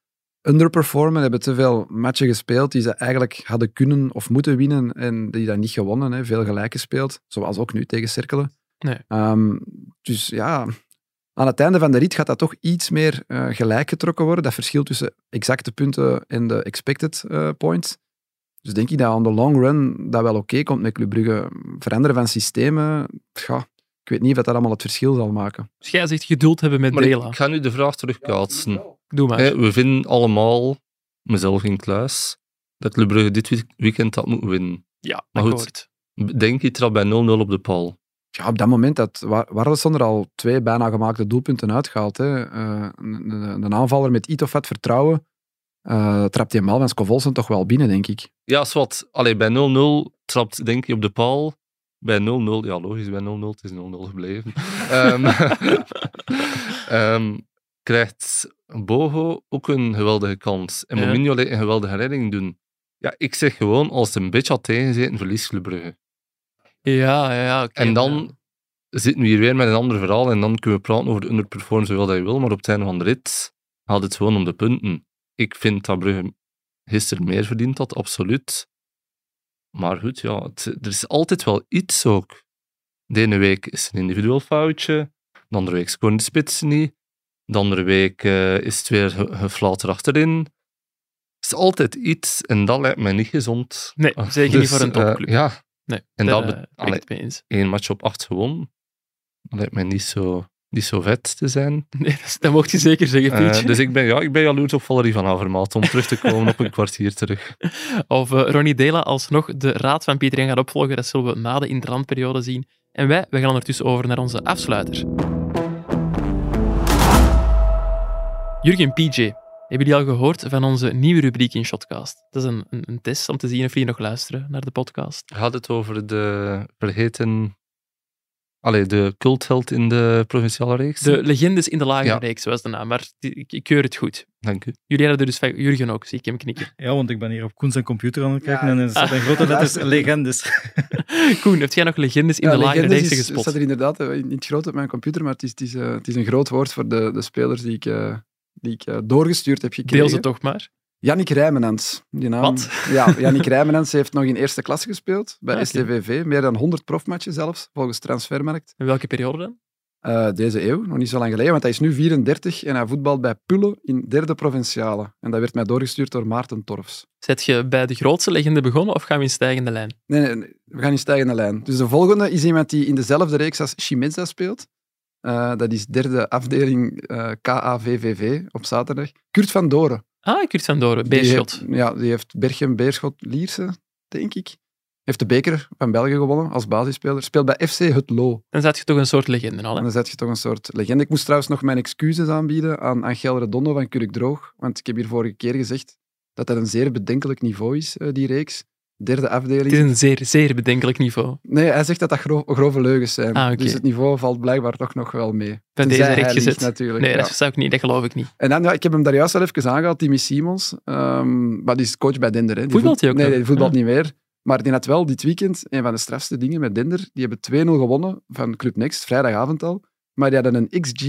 underperformen. Hebben te veel matchen gespeeld die ze eigenlijk hadden kunnen of moeten winnen en die dan niet gewonnen. Hè? Veel gelijk gespeeld, zoals ook nu tegen Cerkelen. Nee. Ehm, dus ja, aan het einde van de rit gaat dat toch iets meer eh, gelijk getrokken worden. Dat verschil tussen exacte punten en de expected points. Dus denk ik dat on the long run dat wel oké komt met Club Brugge. Veranderen van systemen, ja, ik weet niet of dat allemaal het verschil zal maken. Dus jij zegt geduld hebben met maar ik, Dela. ik ga nu de vraag terugkaatsen. Doe maar. We vinden allemaal, mezelf in kluis, dat Club Brugge dit week- weekend had moeten winnen. ja, maar goed. Denk je trap bij 0-0 op de paal? Ja, op dat moment dat Wa- Warleson er al twee bijna gemaakte doelpunten uitgehaald. Hè. Eh, een, een- een aanvaller met iets of wat vertrouwen eh, trapt die mal van Scovolsen toch wel binnen, denk ik. Ja, zwart. Allee, bij 0-0 trapt denk je op de paal. Bij 0-0, ja logisch, bij 0-0, het is 0-0 gebleven. Ehm, ehm, krijgt Bogo ook een geweldige kans. En Ja. Mominho een geweldige redding doen. Ja, ik zeg gewoon, als het een beetje had tegengezeten, verliest Club Brugge. Ja, ja, ja. En ja. dan zitten we hier weer met een ander verhaal en dan kunnen we praten over de underperformance zoveel dat je wil, maar op het einde van de rit gaat het gewoon om de punten. Ik vind dat Brugge gisteren meer verdiend had, absoluut. Maar goed, ja, het- er is altijd wel iets ook. De ene week is een individueel foutje, de andere week scoren de spitsen niet, de andere week eh, is het weer ge- geflaat achterin. Het is altijd iets en dat lijkt mij niet gezond. Nee, zeker niet voor een eh, topclub. ja, Nee, en dat eh, be- ben ik allee, het mee eens. één match op acht gewonnen. Dat lijkt mij niet zo, niet zo vet te zijn. Nee, dat, dat mocht je zeker zeggen, Eh, dus ik ben, ja, ik ben jaloers op Valerie van Avermaat om terug te komen op een kwartier terug. Of eh, Ronnie Dela alsnog de raad van Pieter gaat opvolgen, dat zullen we na de interlandperiode zien. En wij, wij gaan ondertussen over naar onze afsluiter. Jurgen PJ, hebben jullie al gehoord van onze nieuwe rubriek in Shotcast? Dat is een, een, een test om te zien of jullie nog luisteren naar de podcast. Gaat het over de vergeten Allee, de cultheld in de provinciale reeks. De legendes in de lagere Ja. reeks was de naam, maar ik, ik keur het goed. Dank u. Jullie hadden er dus van Jurgen ook, zie ik hem knikken. Ja, want ik ben hier op Koen zijn computer aan het kijken Ja. en er staat in grote letters legendes. Koen, heb jij nog legendes in Ja, de lagere legendes reeks is- gespot? staat er inderdaad eh, niet groot op mijn computer, maar het is, het is, eh, het is een groot woord voor de, de spelers die ik, eh, die ik eh, doorgestuurd heb gekregen. Deel ze toch maar. Yannick Rijmenens. Die naam, Wat? Ja, Yannick Rijmenens heeft nog in eerste klasse gespeeld bij Ah. STVV. Meer dan 100 profmatchen zelfs, volgens Transfermarkt. In welke periode dan? Eh, deze eeuw, nog niet zo lang geleden, want hij is nu 34 en hij voetbalt bij Pulle in derde provinciale. En dat werd mij doorgestuurd door Maarten Torfs. Zet je bij de grootste legende begonnen of gaan we in stijgende lijn? Nee, nee, nee, we gaan in stijgende lijn. Dus de volgende is iemand die in dezelfde reeks als Chimeza speelt. Eh, dat is derde afdeling eh KAVVV op zaterdag. Kurt van Doren. Ah, Kurt van Doren, Die Beerschot. heeft- Ja, die heeft Berchem, Beerschot, Lierse, denk ik. Heeft de beker van België gewonnen als basisspeler. Speelt bij FC Het Loo. Dan zet je toch een soort legende al, hè? dan zet je toch een soort legende. Ik moest trouwens nog mijn excuses aanbieden aan Angel Redondo van Kurk Droog. Want ik heb hier vorige keer gezegd dat dat een zeer bedenkelijk niveau is, eh, die reeks. Derde afdeling. Het is een zeer, zeer bedenkelijk niveau. Nee, hij zegt dat dat gro- grove leugens zijn. Ah. Dus het niveau valt blijkbaar toch nog wel mee. Bij deze hij recht liegt, gezet. natuurlijk. Nee, ja. dat, zou ik niet, dat geloof ik niet. En dan, ja, ik heb hem daar juist al even aangehaald, Timmy Simons. Ehm, maar die is coach bij Dender. Hè. Die Voetbalt hij ook Nee, nog? die voetbalt niet meer. Maar die had wel dit weekend een van de strafste dingen met Dender. Die hebben 2-0 gewonnen van Club Next, vrijdagavond al. Maar die hadden een XG,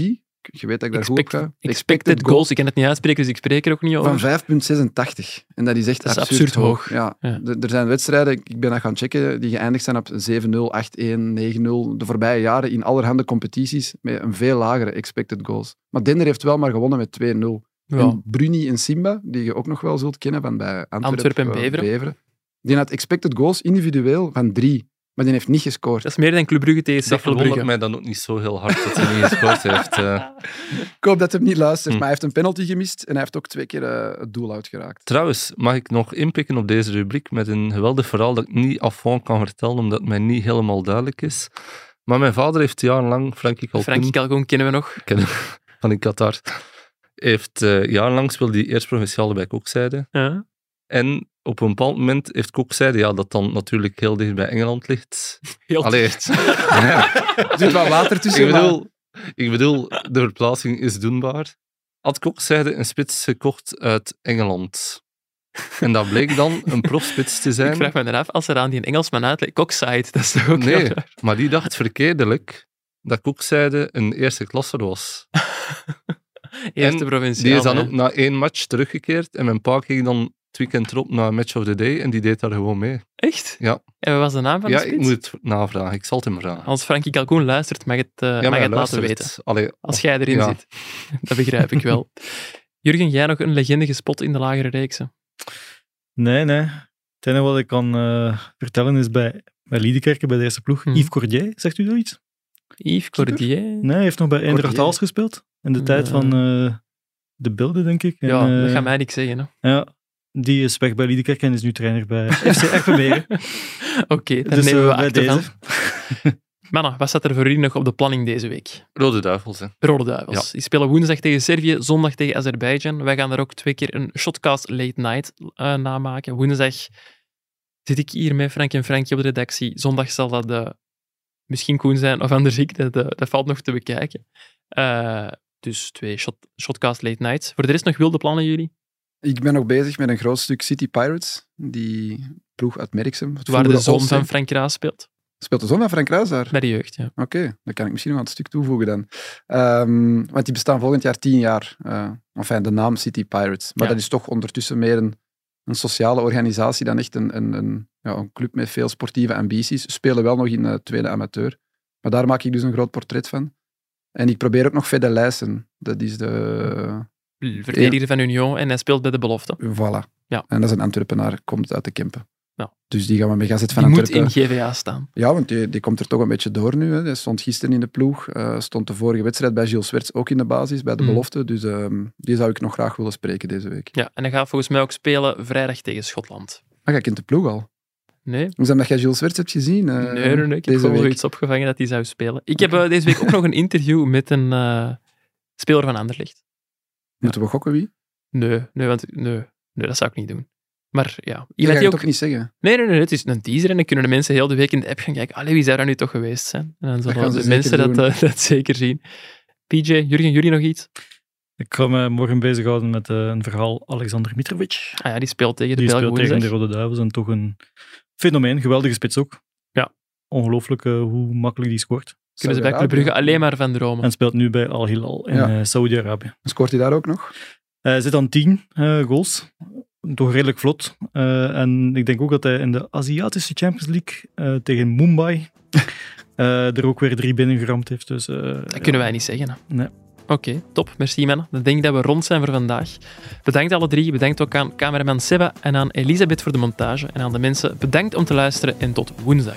je weet dat ik daar goed op Expect- ga. expected goals. Ik kan het niet uitspreken, dus ik spreek er ook niet over. Van 5,86. En dat is echt Dat is absurd, absurd hoog. Ja. Er zijn wedstrijden, ik ben dat gaan checken, die geëindigd zijn op 7-0, 8-1, 9-0. De voorbije jaren in allerhande competities met een veel lagere expected goals. Maar Dender heeft wel maar gewonnen met 2-0. Ja. En Bruni en Simba, die je ook nog wel zult kennen van bij Antwerpen, en eh, Beveren. Die had expected goals individueel van drie, maar die heeft niet gescoord. Dat is meer dan Club Brugge tegen Dat verwondert Brugge. mij dan ook niet zo heel hard dat hij niet gescoord heeft. eh. Ik hoop dat hij niet luistert, Hm. maar hij heeft een penalty gemist en hij heeft ook twee keer eh, het doel uitgeraakt. Trouwens, mag ik nog inpikken op deze rubriek met een geweldig verhaal dat ik niet afvan kan vertellen, omdat het mij niet helemaal duidelijk is. Maar mijn vader heeft jarenlang, Frankie Frankie Calcoen kennen we nog. kennen van in Qatar, heeft eh, jarenlang speelde die eerst provinciale bij Kokzijde. Ja. En op een bepaald moment heeft Kokzijde, ja, dat dan natuurlijk heel dicht bij Engeland ligt. Heel Allee, ja, Er zit wat water tussen, ik, maar- bedoel, ik bedoel, de verplaatsing is doenbaar. Had Kokzijde een spits gekocht uit Engeland. En dat bleek dan een profspits te zijn. Ik vraag me dan af, als er aan die een Engelsman uitlegt, Cockside, dat is toch ook Nee, raar? maar die dacht verkeerdelijk dat Kokzijde een eerste klasser was. Eerste provincie. Die is dan ook na één match teruggekeerd en mijn pa keek dan het weekend erop naar Match of the Day en die deed daar gewoon mee. Echt? Ja. En wat was de naam van ja, de ik moet het navragen. Ik zal het hem vragen. Als Frankie Calcoen luistert, mag het, eh, ja, mag maar het laten weten. Allee, Als jij erin Ja. zit. Dat begrijp ik wel. Jurgen, jij nog een legende gespot in de lagere reeksen? Nee, nee. Het enige wat ik kan eh, vertellen is bij, bij Liedekerke, bij de eerste ploeg, Mhm. Yves Cordier, zegt u zoiets? Yves Cordier? Nee, hij heeft nog bij Eindracht. Hals gespeeld. In de tijd Ja. van eh, de beelden, denk ik. En, Ja, dat gaat mij niks zeggen. Hè. Ja, die is weg bij Liedekerke en is nu trainer bij FC. Oké, dan Dus, nemen we eh, acte van. Mannen, wat staat er voor jullie nog op de planning deze week? Rode Duivels, hè. Rode Duivels. Die spelen woensdag tegen Servië, zondag tegen Azerbeidzjan. Wij gaan er ook twee keer een Shotcast Late Night eh, namaken. Woensdag zit ik hier met Frank en Frankje op de redactie. Zondag zal dat eh, misschien Koen zijn of anders ik. Dat, eh, dat valt nog te bekijken. Eh, dus twee shot, Shotcast Late Nights. Voor de rest nog wilde plannen jullie? Ik ben nog bezig met een groot stuk City Pirates, die ploeg uit Merksem. Waar de zoon van Frank Raas speelt. Speelt de zoon van Frank Ruijs daar? Bij de jeugd, ja. Oké, dan kan ik misschien nog aan het stuk toevoegen dan. Ehm, want die bestaan volgend jaar tien jaar. eh enfin, de naam City Pirates. Maar Ja. dat is toch ondertussen meer een, een sociale organisatie dan echt een, een, een, ja, een club met veel sportieve ambities. Spelen wel nog in de tweede amateur. Maar daar maak ik dus een groot portret van. En ik probeer ook nog Fede Leijsen. Dat is de... Verdediger van Union en hij speelt bij de belofte. Voilà. Ja. En dat is een Antwerpenaar, komt uit de Kempen. Ja. Dus die gaan we mee gaan zetten Die van moet Antwerpen. in GVA staan. Ja, want die, die komt er toch een beetje door nu. Hè. Hij stond gisteren in de ploeg. eh, stond de vorige wedstrijd bij Gilles Swerts ook in de basis, bij de Mm. belofte. Dus ehm, die zou ik nog graag willen spreken deze week. Ja, en hij gaat volgens mij ook spelen vrijdag tegen Schotland. Maar jij kent de ploeg al. Nee? Is dat jij Gilles Swerts hebt gezien? eh, nee, nee, nee, ik heb gewoon iets opgevangen dat hij zou spelen. Ik heb eh, deze week ook nog een interview met een speler van Anderlecht. Moeten we gokken wie? Nee, nee, want, nee, nee, dat zou ik niet doen. Maar ja, Je die het ook... toch niet zeggen. Nee, nee, nee, het is een teaser en dan kunnen de mensen heel de week in de app gaan kijken. Allee, wie zou dat nu toch geweest zijn? En dan gaan zullen ze de mensen dat, eh, dat zeker zien. PJ, Jurgen, jullie nog iets? Ik ga me morgen bezighouden met eh, een verhaal Alexander Mitrovic. Ah ja, die speelt tegen de Die Belgen speelt tegen de. Rode Duivels en toch een fenomeen. Geweldige spits ook. Ja. Ongelooflijk eh, hoe makkelijk die scoort. Kunnen ze bij Club Brugge alleen maar van dromen. En speelt nu bij Al Hilal in Ja. eh, Saoedi-Arabië. Scoort hij daar ook nog? Hij zit aan 10 eh, goals. Toch redelijk vlot. Eh, en ik denk ook dat hij in de Aziatische Champions League eh, tegen Mumbai eh, er ook weer drie binnengeramd heeft. Dus, eh, Dat ja. kunnen wij niet zeggen. Hè. Nee. Oké, top. Merci mannen. Dan denk ik dat we rond zijn voor vandaag. Bedankt alle drie. Bedankt ook aan cameraman Seba en aan Elisabeth voor de montage. En aan de mensen bedankt om te luisteren en tot woensdag.